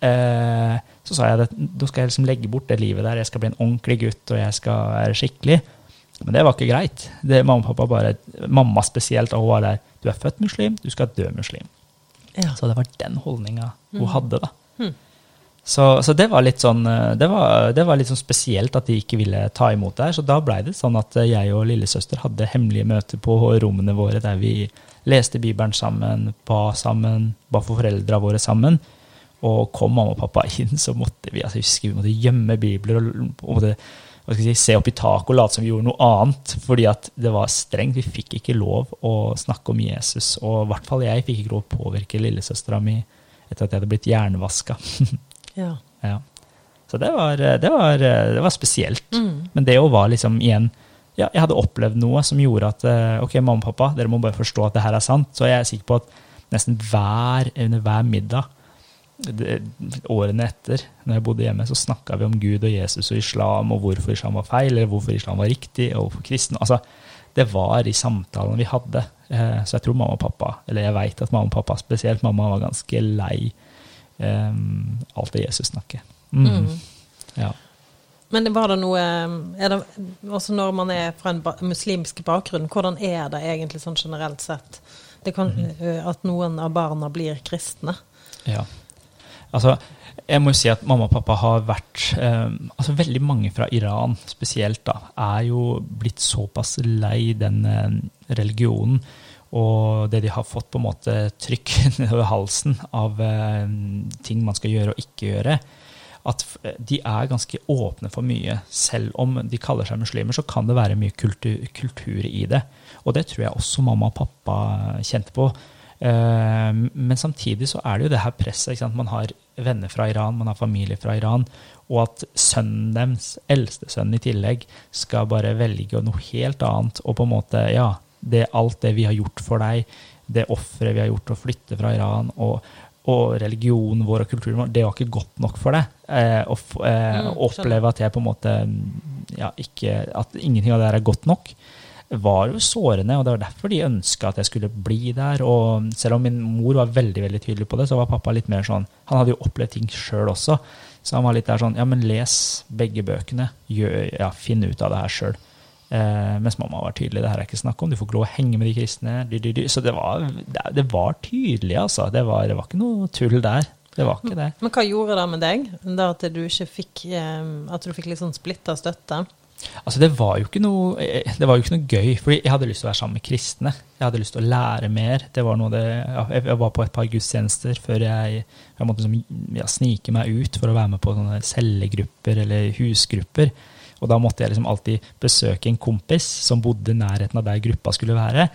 Eh, så sa jeg at da skal jeg liksom legge bort det livet der. Jeg skal bli en ordentlig gutt, og jeg skal være skikkelig. Men det var ikke greit. Det, mamma, og pappa bare, mamma spesielt, og hun var der. Du er født muslim, du skal dø muslim.
Ja.
Så det var den holdninga hun
Mm.
hadde, da.
Mm.
Så, så det var litt sånn eh, det var, det var litt sånn spesielt at de ikke ville ta imot det her. Så da blei det sånn at eh, jeg og lillesøster hadde hemmelige møter på rommene våre der vi leste Bibelen sammen, ba sammen, ba for foreldra våre sammen. Og kom mamma og pappa inn, så måtte vi altså vi måtte gjemme bibler og, og måtte, si, se opp i taket og late som vi gjorde noe annet. Fordi at det var strengt. Vi fikk ikke lov å snakke om Jesus. Og i hvert fall jeg fikk ikke lov å påvirke lillesøstera mi etter at jeg hadde blitt hjernevaska. [laughs]
Ja.
ja. Så det var, det, var, det var spesielt.
Mm.
Men det òg var liksom igjen ja, jeg hadde opplevd noe som gjorde at eh, ok, mamma og pappa, dere må bare forstå at det her er sant. Så jeg er sikker på at nesten hver, under hver middag det, årene etter, når jeg bodde hjemme, så snakka vi om Gud og Jesus og islam, og hvorfor islam var feil, eller hvorfor islam var riktig, og hvorfor kristen Altså, det var i samtalene vi hadde. Eh, så jeg tror mamma og pappa, eller jeg veit at mamma og pappa, spesielt mamma, var ganske lei um, alt det Jesus-snakket. Mm. Mm. Ja.
Men var det noe er det, Også når man er fra en ba muslimsk bakgrunn, hvordan er det egentlig sånn generelt sett? Det kan, mm. At noen av barna blir kristne?
Ja. Altså, jeg må jo si at mamma og pappa har vært eh, altså Veldig mange fra Iran spesielt da, er jo blitt såpass lei den eh, religionen og det de har fått på en måte trykk [laughs] nedover halsen av eh, ting man skal gjøre og ikke gjøre, at de er ganske åpne for mye. Selv om de kaller seg muslimer, så kan det være mye kultur, kultur i det. Og det tror jeg også mamma og pappa kjente på. Eh, men samtidig så er det jo det her presset. Man har venner fra Iran, man har familie fra Iran. Og at sønnen deres, eldstesønnen i tillegg, skal bare velge noe helt annet. Og på en måte, ja, det, alt det vi har gjort for deg, det offeret vi har gjort å flytte fra Iran, og, og religionen vår og kulturen vår, det var ikke godt nok for deg. Eh, å eh, mm, oppleve at jeg på en måte ja, ikke, At ingenting av det her er godt nok var jo sårende, og det var derfor de ønska at jeg skulle bli der. Og selv om min mor var veldig veldig tydelig på det, så var pappa litt mer sånn Han hadde jo opplevd ting sjøl også, så han var litt der sånn Ja, men les begge bøkene. Gjør, ja, finn ut av det her sjøl. Eh, mens mamma var tydelig. Det her er ikke snakk om. Du får ikke lov å henge med de kristne. Du, du, du. Så det var, det, det var, tydelig, altså. Det var, det var ikke noe tull der. Det var ikke det.
Men hva gjorde det med deg? Da at du ikke fikk eh, At du fikk litt sånn splitta støtte?
Altså, det var, noe, det var jo ikke noe gøy, fordi jeg hadde lyst til å være sammen med kristne. Jeg hadde lyst til å lære mer. Det var noe det, jeg var på et par gudstjenester før jeg, jeg måtte liksom, ja, snike meg ut for å være med på sånne cellegrupper eller husgrupper. Og da måtte jeg liksom alltid besøke en kompis som bodde i nærheten av der gruppa skulle være.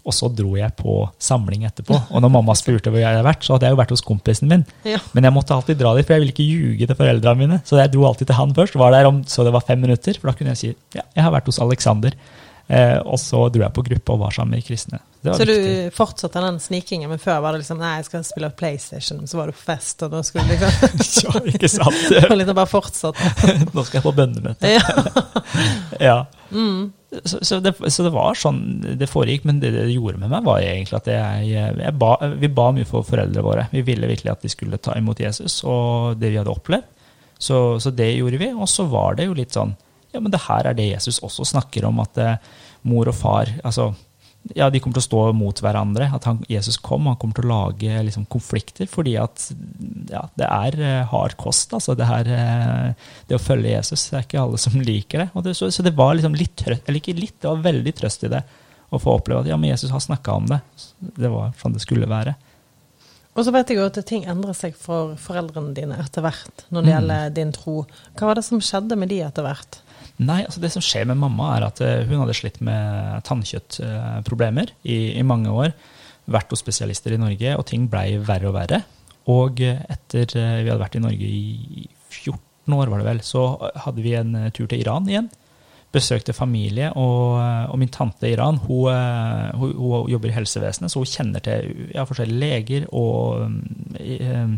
Og så dro jeg på samling etterpå. Og når mamma spurte hvor jeg hadde vært, så hadde jeg jo vært hos kompisen min. Ja. Men jeg måtte alltid dra dit, for jeg ville ikke ljuge til foreldrene mine. Så jeg dro alltid til han først. Var der om så det var fem minutter, for da kunne jeg si ja, jeg har vært hos Alexander. Eh, og så dro jeg på gruppe og var sammen med kristne.
Så viktig. du fortsatte den snikingen, men før var det liksom nei, jeg skal spille PlayStation, så var du på fest, og da skulle du liksom [laughs]
Ja, ikke sant? [laughs]
og liksom bare fortsatte. [laughs]
Nå skal jeg på bønnemøte. ja. ja. Mm. Så, så, det, så, det, var sånn det foregikk, men det det gjorde med meg, var egentlig at jeg, jeg ba, vi ba mye for foreldrene våre. Vi ville virkelig at de skulle ta imot Jesus og det vi hadde opplevd. Så, så det gjorde vi. Og så var det jo litt sånn Ja, men det her er det Jesus også snakker om, at eh, mor og far altså ja, de kommer til å stå mot hverandre. At han, Jesus kom, han kommer til å lage liksom, konflikter. Fordi at ja, det er uh, hard kost, altså. Det, her, uh, det å følge Jesus. Det er ikke alle som liker det. det så, så, det var liksom litt trøst, eller ikke litt, det var veldig trøst i det. Å få oppleve at ja, men Jesus har snakka om det. Det var sånn det skulle være.
Og så vet jeg jo at ting endrer seg for foreldrene dine etter hvert når det mm. gjelder din tro. Hva var det som skjedde med de etter hvert?
Nei, altså det som skjer med mamma, er at eh, hun hadde slitt med tannkjøttproblemer i, i mange år. Vært hos spesialister i Norge, og ting blei verre og verre. Og etter eh, vi hadde vært i Norge i 14 år, var det vel, så hadde vi en eh, tur til Iran igjen besøkte familie, og, og, min tante i Iran hun, eh, hun, hun, jobber i helsevesenet, så hun kjenner til ja, forskjellige leger og um,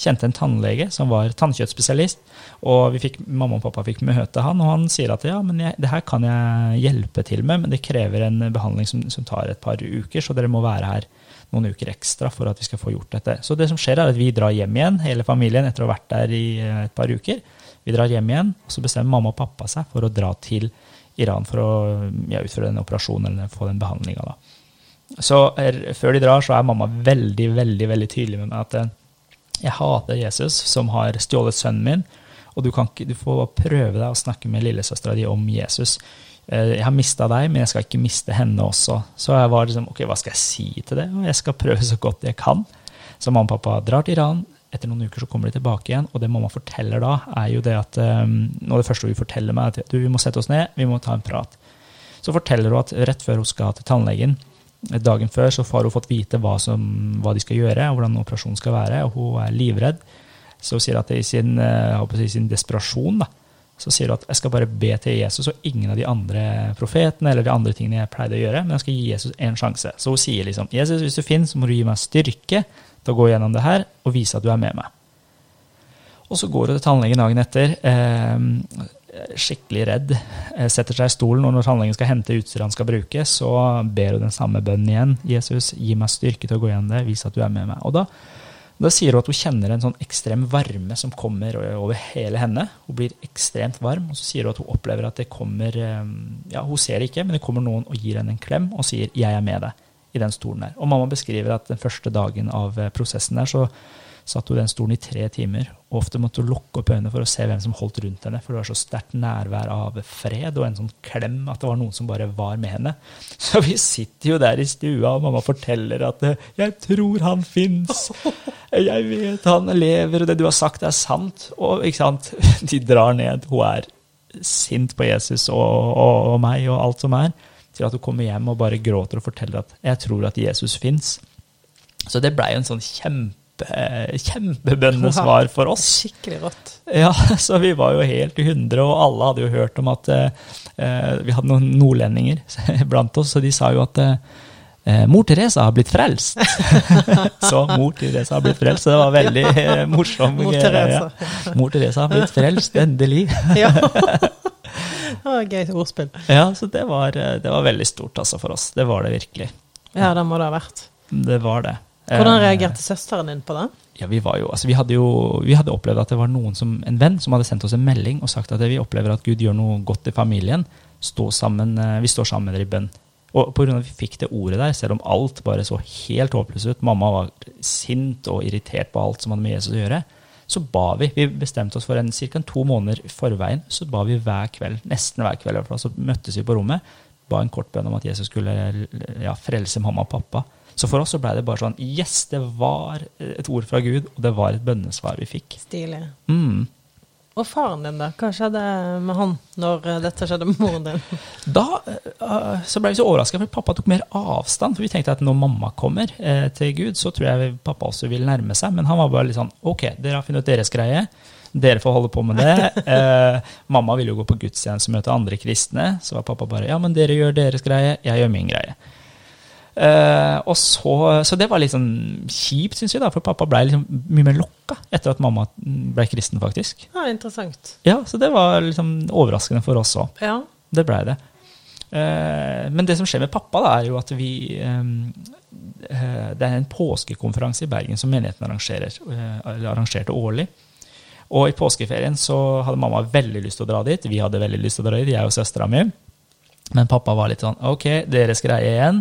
kjente en tannlege som var tannkjøttspesialist. Og fikk, mamma og pappa fikk møte han, og han sier at ja, men jeg, det her kan jeg hjelpe til med, men det krever en behandling som, som tar et par uker, så dere må være her noen uker ekstra for at vi skal få gjort dette. Så det som skjer er at vi drar hjem igjen, hele familien, etter å ha vært der i et par uker. Vi drar hjem igjen, og så bestemmer mamma og pappa seg for å dra til Iran for å ja, utføre den operasjonen eller få den behandlinga. Så er, før de drar, så er mamma veldig veldig, veldig tydelig med meg at eh, jeg hater Jesus, som har stjålet sønnen min, og du, kan du får prøve deg å snakke med lillesøstera di om Jesus. Eh, jeg har mista deg, men jeg skal ikke miste henne også. Så jeg var liksom, ok, hva skal jeg si til det? Og jeg skal prøve så godt jeg kan. Så mamma og pappa drar til Iran, etter noen uker så kommer de tilbake igjen, og det mamma forteller da, er jo det at um, Noe av det første hun forteller meg, er at du, vi må sette oss ned, vi må ta en prat. Så forteller hun at rett før hun skal til tannlegen, dagen før, så har hun fått vite hva, som, hva de skal gjøre, og hvordan operasjonen skal være, og hun er livredd. Så hun sier at i sin, uh, sin desperasjon da, Så sier hun at jeg skal bare be til Jesus og ingen av de andre profetene eller de andre tingene jeg pleide å gjøre, men jeg skal gi Jesus en sjanse. Så hun sier liksom Jesus, hvis du finnes, så må du gi meg styrke til å gå gjennom det her og vise at du er med meg. Og så går hun til tannlegen dagen etter, eh, skikkelig redd, eh, setter seg i stolen, og når tannlegen skal hente utstyret han skal bruke, så ber hun den samme bønnen igjen. Jesus, gi meg styrke til å gå gjennom det, vis at du er med meg. Og da da sier hun at hun kjenner en sånn ekstrem varme som kommer over hele henne. Hun blir ekstremt varm, og så sier hun at hun opplever at det kommer eh, ja, Hun ser ikke, men det kommer noen og gir henne en klem og sier 'jeg er med deg' i den stolen der. Og mamma beskriver at den første dagen av eh, prosessen der, så satt hun i den stolen i tre timer. Og ofte måtte hun lukke opp øynene for å se hvem som holdt rundt henne. For det var så sterkt nærvær av fred og en sånn klem at det var noen som bare var med henne. Så vi sitter jo der i stua, og mamma forteller at 'jeg tror han fins'. 'Jeg vet han lever, og det du har sagt, er sant'. Og ikke sant, [laughs] de drar ned. Hun er sint på Jesus og, og, og meg og alt som er. Til at hun kommer hjem og bare gråter og forteller at 'jeg tror at Jesus fins'. Så det blei en sånn kjempe kjempe, kjempebønnesvar for oss.
Skikkelig rått.
Ja, [laughs] så vi var jo helt i hundre, og alle hadde jo hørt om at eh, vi hadde noen nordlendinger [laughs] blant oss, så de sa jo at eh, mor Teresa har blitt frelst. [laughs] så mor Teresa har blitt frelst, så det var veldig eh, morsomt.
Mor Teresa.
Ja. Mor Teresa har blitt frelst, endelig.
ja. Det var gøy ordspill.
Ja, så det var, det var veldig stort altså, for oss. Det var det virkelig.
Ja, det må det ha vært.
Det var det.
Hvordan reagerte søsteren din på det?
Ja, Vi var jo, altså vi hadde jo vi hadde opplevd at det var som, en venn som hadde sendt oss en melding og sagt at vi opplever at Gud gjør noe godt i familien. Sammen, vi står sammen med dere i bønn. Og pga. at vi fikk det ordet der, selv om alt bare så helt håpløst ut, mamma var sint og irritert på alt som hadde med Jesus å gjøre, så ba vi. Vi bestemte oss for en ca. to måneder i forveien. Så ba vi hver kveld, nesten hver kveld, så møttes vi på rommet. Ba en kort bønn om at Jesus skulle ja, frelse mamma og pappa. Så for oss så blei det bare sånn Yes, det var et ord fra Gud, og det var et bønnesvar vi fikk.
Stilig.
Mm.
Og faren din, da? Hva skjedde med han når eh, dette skjedde med moren din?
Da uh, så ble vi så overraska, for pappa tok mer avstand. For vi tenkte at når mamma kommer uh, til Gud, så tror jeg pappa også vil nærme seg. Men han var bare litt sånn OK, dere har funnet ut deres greie. Dere får holde på med det. Uh, [laughs] mamma ville jo gå på gudstjeneste og møte andre kristne. Så var pappa bare ja, men dere gjør deres greie, jeg gjør min greie. Uh, og så, så, det var litt sånn kjipt, syns vi, da, for pappa ble liksom mye mer lokka etter at mamma ble kristen, faktisk.
Ja, interessant.
Ja, Så det var liksom overraskende for oss òg.
Ja.
Det blei det. Uh, men det som skjer med pappa, da, er jo at vi uh, Det er en påskekonferanse i Bergen som menigheten arrangerer, arrangerte årlig. Og i påskeferien så hadde mamma veldig lyst til å dra dit. Vi hadde veldig lyst til å dra dit, jeg og søstera mi. Men pappa var litt sånn OK, deres greie igjen.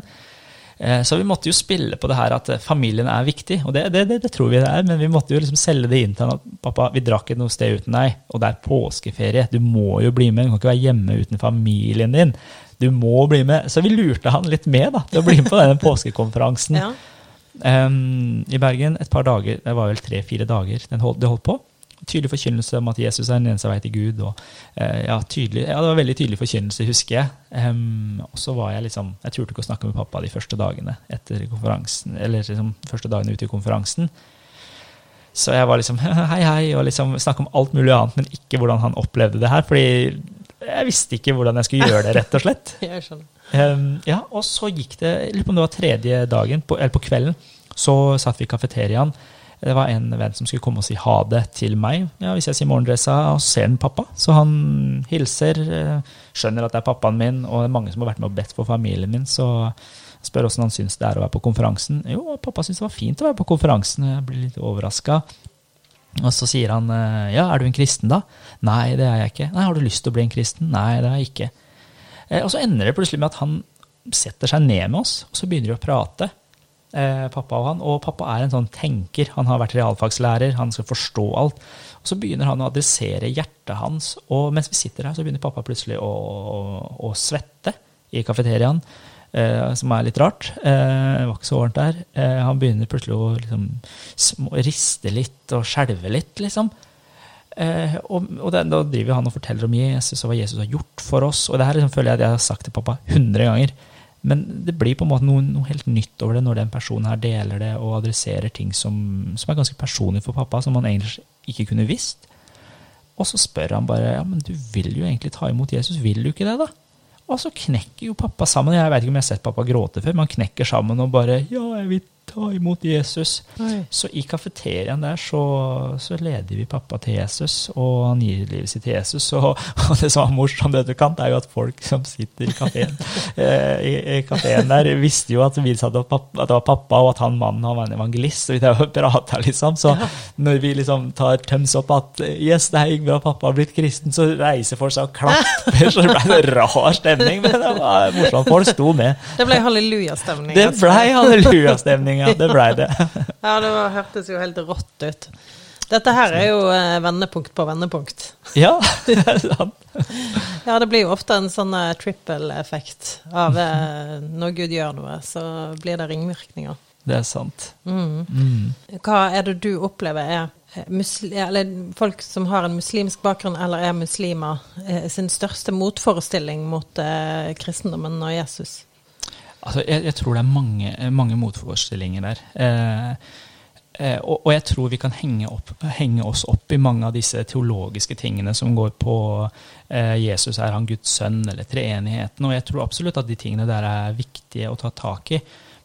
Eh, så vi måtte jo spille på det her at eh, familien er viktig, og det, det, det, det tror vi det er. Men vi måtte jo liksom selge det inn til han at pappa, vi drar ikke noe sted uten deg, og det er påskeferie. Du må jo bli med, du kan ikke være hjemme uten familien din. Du må bli med. Så vi lurte han litt med da, til å bli med på denne påskekonferansen [laughs]
ja.
um, i Bergen. Et par dager, det var vel tre-fire dager det holdt, holdt på tydelig forkynnelse om at Jesus er den eneste vei til Gud. Og, eh, ja, tydelig, ja, det var veldig tydelig forkynnelse, husker jeg. Um, og så var jeg liksom Jeg turte ikke å snakke med pappa de første dagene etter konferansen, eller liksom første dagene ute i konferansen. Så jeg var liksom [laughs] hei, hei, og liksom snakka om alt mulig annet, men ikke hvordan han opplevde det her. fordi jeg visste ikke hvordan jeg skulle gjøre det, rett og slett. [laughs]
jeg skjønner.
Um, ja, Og så gikk det, jeg lurer på om det var tredje dagen, på, eller på kvelden, så satt vi i kafeteriaen. Det var en venn som skulle komme og si ha det til meg. Ja, hvis jeg sier morgendressa, og ser den pappa. Så han hilser, eh, skjønner at det er pappaen min, og det er mange som har vært med og bedt for familien min. Så jeg spør åssen han syns det er å være på konferansen. Jo, pappa syns det var fint å være på konferansen. Jeg blir litt overraska. Og så sier han eh, ja, er du en kristen da? Nei, det er jeg ikke. Nei, har du lyst til å bli en kristen? Nei, det er jeg ikke. Eh, og så ender det plutselig med at han setter seg ned med oss, og så begynner de å prate pappa og han. Og pappa er en sånn tenker. Han har vært realfagslærer, han skal forstå alt. Og så begynner han å adressere hjertet hans, og mens vi sitter her, så begynner pappa plutselig å, å, å svette i kafeteriaen. Eh, som er litt rart. Eh, det var ikke så varmt der. Eh, han begynner plutselig å liksom, riste litt og skjelve litt, liksom. Eh, og, og det, da driver han og forteller om Jesus og hva Jesus har gjort for oss. Og det her liksom, føler jeg at jeg har sagt til pappa hundre ganger. Men det blir på en måte noe, noe, helt nytt over det når den personen her deler det og adresserer ting som, som er ganske personlig for pappa, som han egentlig ikke kunne visst. Og så spør han bare ja, men du vil jo egentlig ta imot Jesus, vil du ikke det, da? Og så knekker jo pappa sammen. Jeg vet ikke om jeg har sett pappa gråte før, men han knekker sammen og bare ja, jeg vil ta imot Jesus.
Oi.
Så i kafeteriaen der så, så leder vi pappa til Jesus, og han gir livet sitt til Jesus. Og, [laughs] og det som var morsomt, det du, kan, det er jo at folk som sitter i kafeen [laughs] eh, der, visste jo at vi satt, at det var pappa, at det var pappa, og at han mannen han var en evangelist. og vi der prata, liksom. Så når vi liksom tar tøms opp at yes, det er bra pappa har blitt kristen, så reiser folk seg og klapper. Så det ble en rar stemning, men det var morsomt. Folk sto med.
Det ble hallelujastemning.
Det
ble
blei hallelujastemning, ja. Det blei det. [laughs]
Ja, det var, hørtes jo helt rått ut. Dette her er jo eh, vendepunkt på vendepunkt.
Ja, det er sant. [laughs]
Ja, det blir jo ofte en sånn eh, trippel-effekt av eh, når Gud gjør noe, så blir det ringvirkninger.
Det er sant.
Mm.
Mm.
Hva er det du opplever er eh, eller folk som har en muslimsk bakgrunn eller er muslimer, eh, sin største motforestilling mot eh, kristendommen og Jesus?
Altså, jeg, jeg tror det er mange, mange motforestillinger der. Eh, eh, og, og jeg tror vi kan henge, opp, henge oss opp i mange av disse teologiske tingene som går på eh, Jesus er han Guds sønn, eller treenigheten. Og jeg tror absolutt at de tingene der er viktige å ta tak i.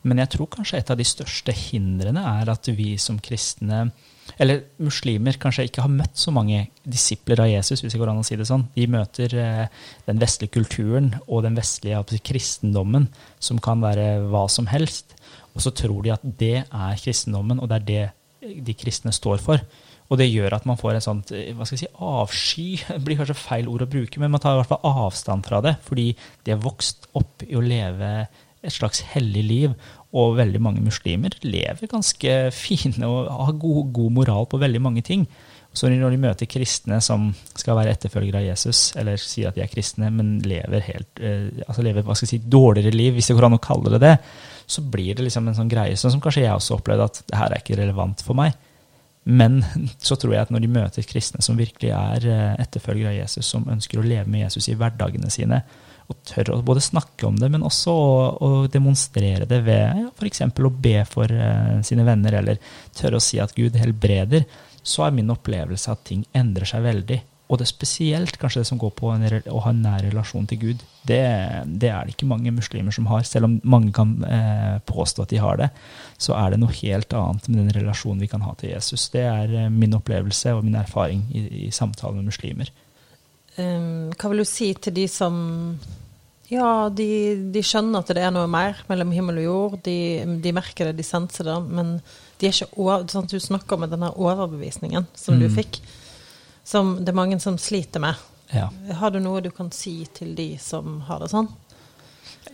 Men jeg tror kanskje et av de største hindrene er at vi som kristne eller muslimer kanskje ikke har møtt så mange disipler av Jesus, hvis det går an å si det sånn. De møter eh, den vestlige kulturen og den vestlige kristendommen, som kan være hva som helst. Og så tror de at det er kristendommen, og det er det de kristne står for. Og det gjør at man får en sånt eh, hva skal jeg si, avsky. [laughs] Det blir kanskje feil ord å bruke, men man tar i hvert fall avstand fra det. Fordi de har vokst opp i å leve et slags hellig liv. Og veldig mange muslimer lever ganske [laughs] fine og har god, god moral på veldig mange ting. Så når de møter kristne som skal være etterfølgere av Jesus, eller sier at de er kristne, men lever helt, eh, altså lever, si, dårligere liv, hvis det går an å kalle det det, så blir det liksom en sånn greie sånn som kanskje jeg også opplevde at det her er ikke relevant for meg. Men [laughs] så tror jeg at når de møter kristne som virkelig er eh, etterfølgere av Jesus, som ønsker å leve med Jesus i hverdagene sine, og tør å både snakke om det, men også å, å demonstrere det ved ja, f.eks. å be for uh, sine venner, eller tørre å si at Gud helbreder, så er min opplevelse at ting endrer seg veldig. Og det er spesielt kanskje det som går på en, å ha en nær relasjon til Gud. Det, det, er det ikke mange muslimer som har. Selv om mange kan eh, påstå at de har det, så er det noe helt annet med den relasjonen vi kan ha til Jesus. Det er eh, min opplevelse og min erfaring i, i samtale med muslimer.
Um, hva vil du si til de som Ja, de, de, skjønner at det er noe mer mellom himmel og jord. De, de merker det, de senser det. Men de er ikke over, sånn du snakker om denne overbevisningen som mm. du fikk, som det er mange som sliter med.
Ja.
Har du noe du kan si til de som har det sånn?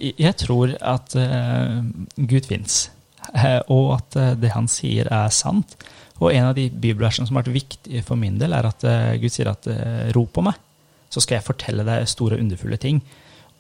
Jeg tror at uh, Gud fins, uh, og at uh, det han sier, er sant. Og en av de bibelversene som har vært viktig for min del, er at Gud sier at rop på meg, så skal jeg fortelle deg store og underfulle ting.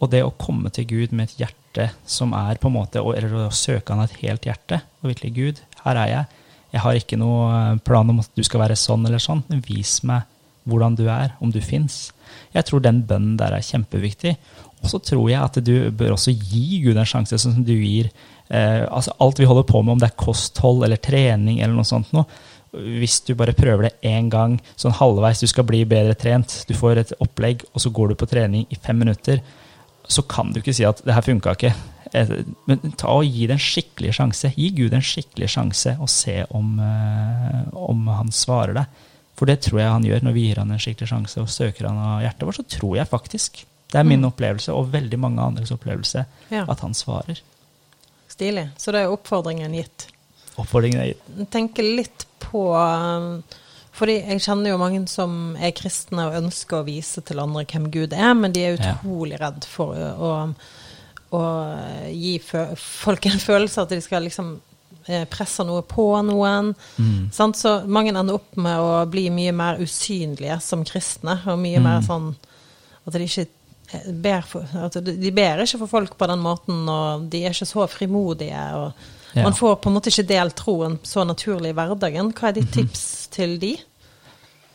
Og det å komme til Gud med et hjerte som er på en måte, eller å søke han et helt hjerte, og virkelig Gud, her er jeg. Jeg har ikke noe plan om at du skal være sånn eller sånn, men vis meg hvordan du er, om du fins. Jeg tror den bønnen der er kjempeviktig. Og så tror jeg at du bør også gi Gud en sjanse, sånn som du gir eh, altså alt vi holder på med, om det er kosthold eller trening eller noe sånt noe. Hvis du bare prøver det én gang, sånn halvveis, du skal bli bedre trent, du får et opplegg, og så går du på trening i fem minutter, så kan du ikke si at det her funka ikke. Eh, men ta og gi det en skikkelig sjanse. Gi Gud en skikkelig sjanse, og se om, eh, om han svarer deg. For det tror jeg han gjør når vi gir han en skikkelig sjanse og søker han av hjertet vårt. Så tror jeg faktisk, det er min
Mm.
opplevelse og veldig mange andres opplevelse,
Ja.
at han svarer.
Stilig. Så da er oppfordringen gitt.
Oppfordringen er gitt.
tenke litt på um, Fordi jeg kjenner jo mange som er kristne og ønsker å vise til andre hvem Gud er, men de er
Ja.
utrolig redd for å, å gi fø folk en følelse at de skal liksom eh, presse noe på noen.
Mm.
Så mange ender opp med å bli mye mer usynlige som kristne, og mye
Mm.
mer sånn at de ikke eh, ber for, de ber ikke for folk på den måten, og de er ikke så frimodige. og
Ja.
Man får på en måte ikke delt troen så naturlig i hverdagen. Hva er ditt
Mhm.
tips til de?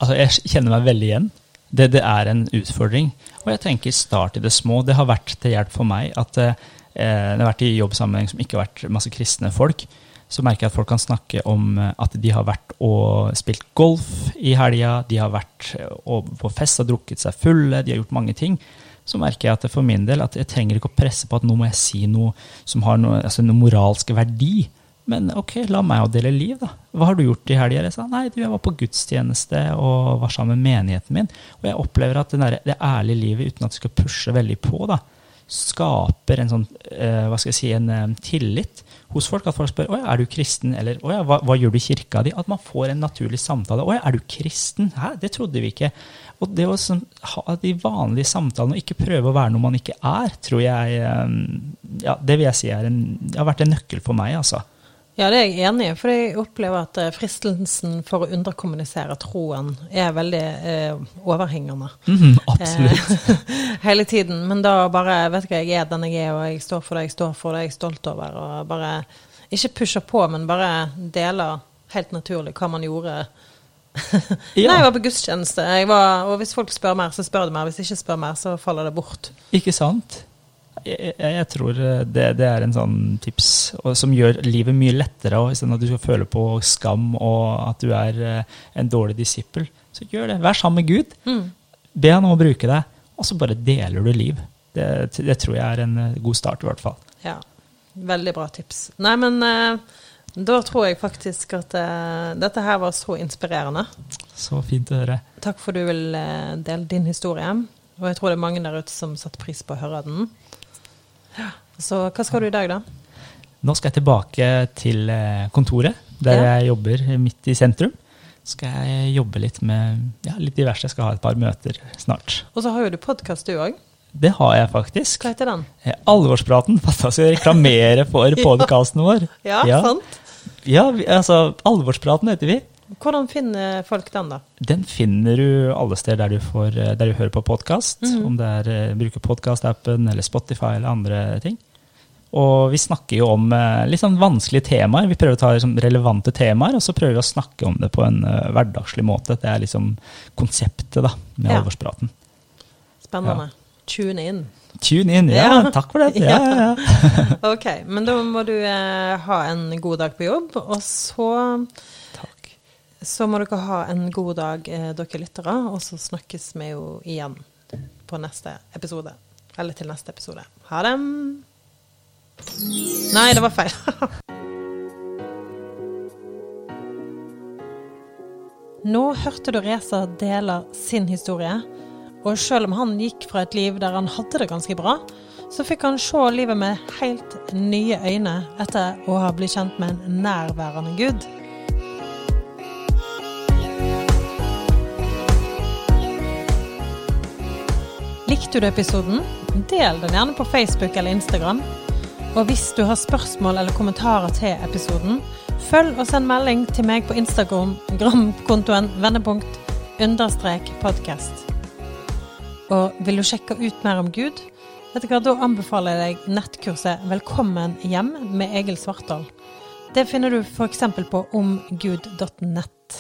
Altså, jeg kjenner meg veldig igjen. Det, det er en utfordring. Og jeg tenker start i det små. Det har vært til hjelp for meg at eh, det har vært i jobbsammenheng som ikke har vært masse kristne folk, så merker jeg at folk kan snakke om eh, at de har vært og spilt golf i helga, de har vært eh, på fest og drukket seg fulle, de har gjort mange ting. Så merker jeg at for min del at jeg trenger ikke å presse på at nå må jeg si noe som har noe, altså noe moralsk verdi. Men ok, la meg å dele liv, da. Hva har du gjort i helga? Jeg sa nei, du, jeg var på gudstjeneste og var sammen med menigheten min. Og jeg opplever at der, det ærlige livet, uten at du skal pushe veldig på, da, skaper en sånn, eh, hva skal jeg si, en eh, tillit hos folk. At folk spør om er du kristen, eller hva, hva, gjør du i kirka di? At man får en naturlig samtale. Å er du kristen? Hæ, det trodde vi ikke. Og det å sånn, ha de vanlige samtalene og ikke prøve å være noe man ikke er, tror jeg eh, ja, Det vil jeg si er en, har vært en nøkkel for meg, altså.
Ja, det er jeg enig i. For jeg opplever at eh, fristelsen for å underkommunisere troen er veldig eh, overhengende.
Mm, absolutt.
Eh, [laughs] hele tiden. Men da bare vet du hva, jeg er den jeg er, og jeg står for det jeg står for, det jeg er stolt over. Og bare ikke pusher på, men bare deler helt naturlig hva man gjorde. Ja. Nei, jeg var på gudstjeneste, jeg var, og hvis folk spør mer, så spør de mer. Hvis de ikke spør mer, så faller det bort.
Ikke sant? Jeg, jeg, tror det, det, er en sånn tips som gjør livet mye lettere. Istedenfor at du skal føle på skam og at du er eh, en dårlig disippel. Så gjør det. Vær sammen med Gud. Mm. Be han om å bruke deg, og så bare deler du liv. Det, det, tror jeg er en eh, god start, i hvert fall.
Ja. Veldig bra tips. Nei, men uh, da tror jeg faktisk at uh, dette her var så inspirerende.
Så fint å høre.
Takk for du vil uh, dele din historie. Og jeg tror det er mange der ute som setter pris på å høre den. Så hva skal du i dag, da?
Nå skal jeg tilbake til eh, kontoret, der ja. jeg jobber midt i sentrum. Så Skal jeg jobbe litt med ja, litt diverse. Jeg skal ha et par møter snart.
Og så har jo du podkast, du òg.
Det har jeg faktisk.
Hva heter den?
Alvorspraten. [laughs] Hva skal reklamere for [laughs] podkasten vår.
Ja, ja, sant?
Ja, altså Alvorspraten heter vi.
Hvordan finner folk den, da?
Den finner du alle steder der du, får, eh, der du hører på podkast. Mm -hmm. Om det er uh, bruker podkastappen eller Spotify eller andre ting. Og vi snakker jo om uh, litt sånn vanskelige temaer. Vi prøver å ta liksom, relevante temaer, og så prøver vi å snakke om det på en uh, hverdagslig måte. Det er liksom konseptet da, med ja. alvorspraten.
Spennende. Ja. Tune in.
Tune in, ja. ja. Takk for det. [laughs] Ja, ja, [laughs]
ok, men da må du ha en god dag på jobb, og så så må dere ha en god dag, eh, dere lyttere, og så snakkes vi jo igjen på neste episode. Eller til neste episode. Ha det. Nei, det var feil. [laughs] Nå hørte du Reza deler sin historie, og selv om han gikk fra et liv der han hadde det ganske bra, så fikk han se livet med helt nye øyne etter å ha blitt kjent med en nærværende Gud. Likte du episoden? Del den gjerne på Facebook eller Instagram. Og hvis du har spørsmål eller kommentarer til episoden, følg og send melding til meg på Instagram-kontoen vendepunkt understrek podkast. Og vil du sjekke ut mer om Gud? Vet du hva, Da anbefaler jeg deg nettkurset 'Velkommen hjem' med Egil Svartdal. Det finner du f.eks. på omgud.nett.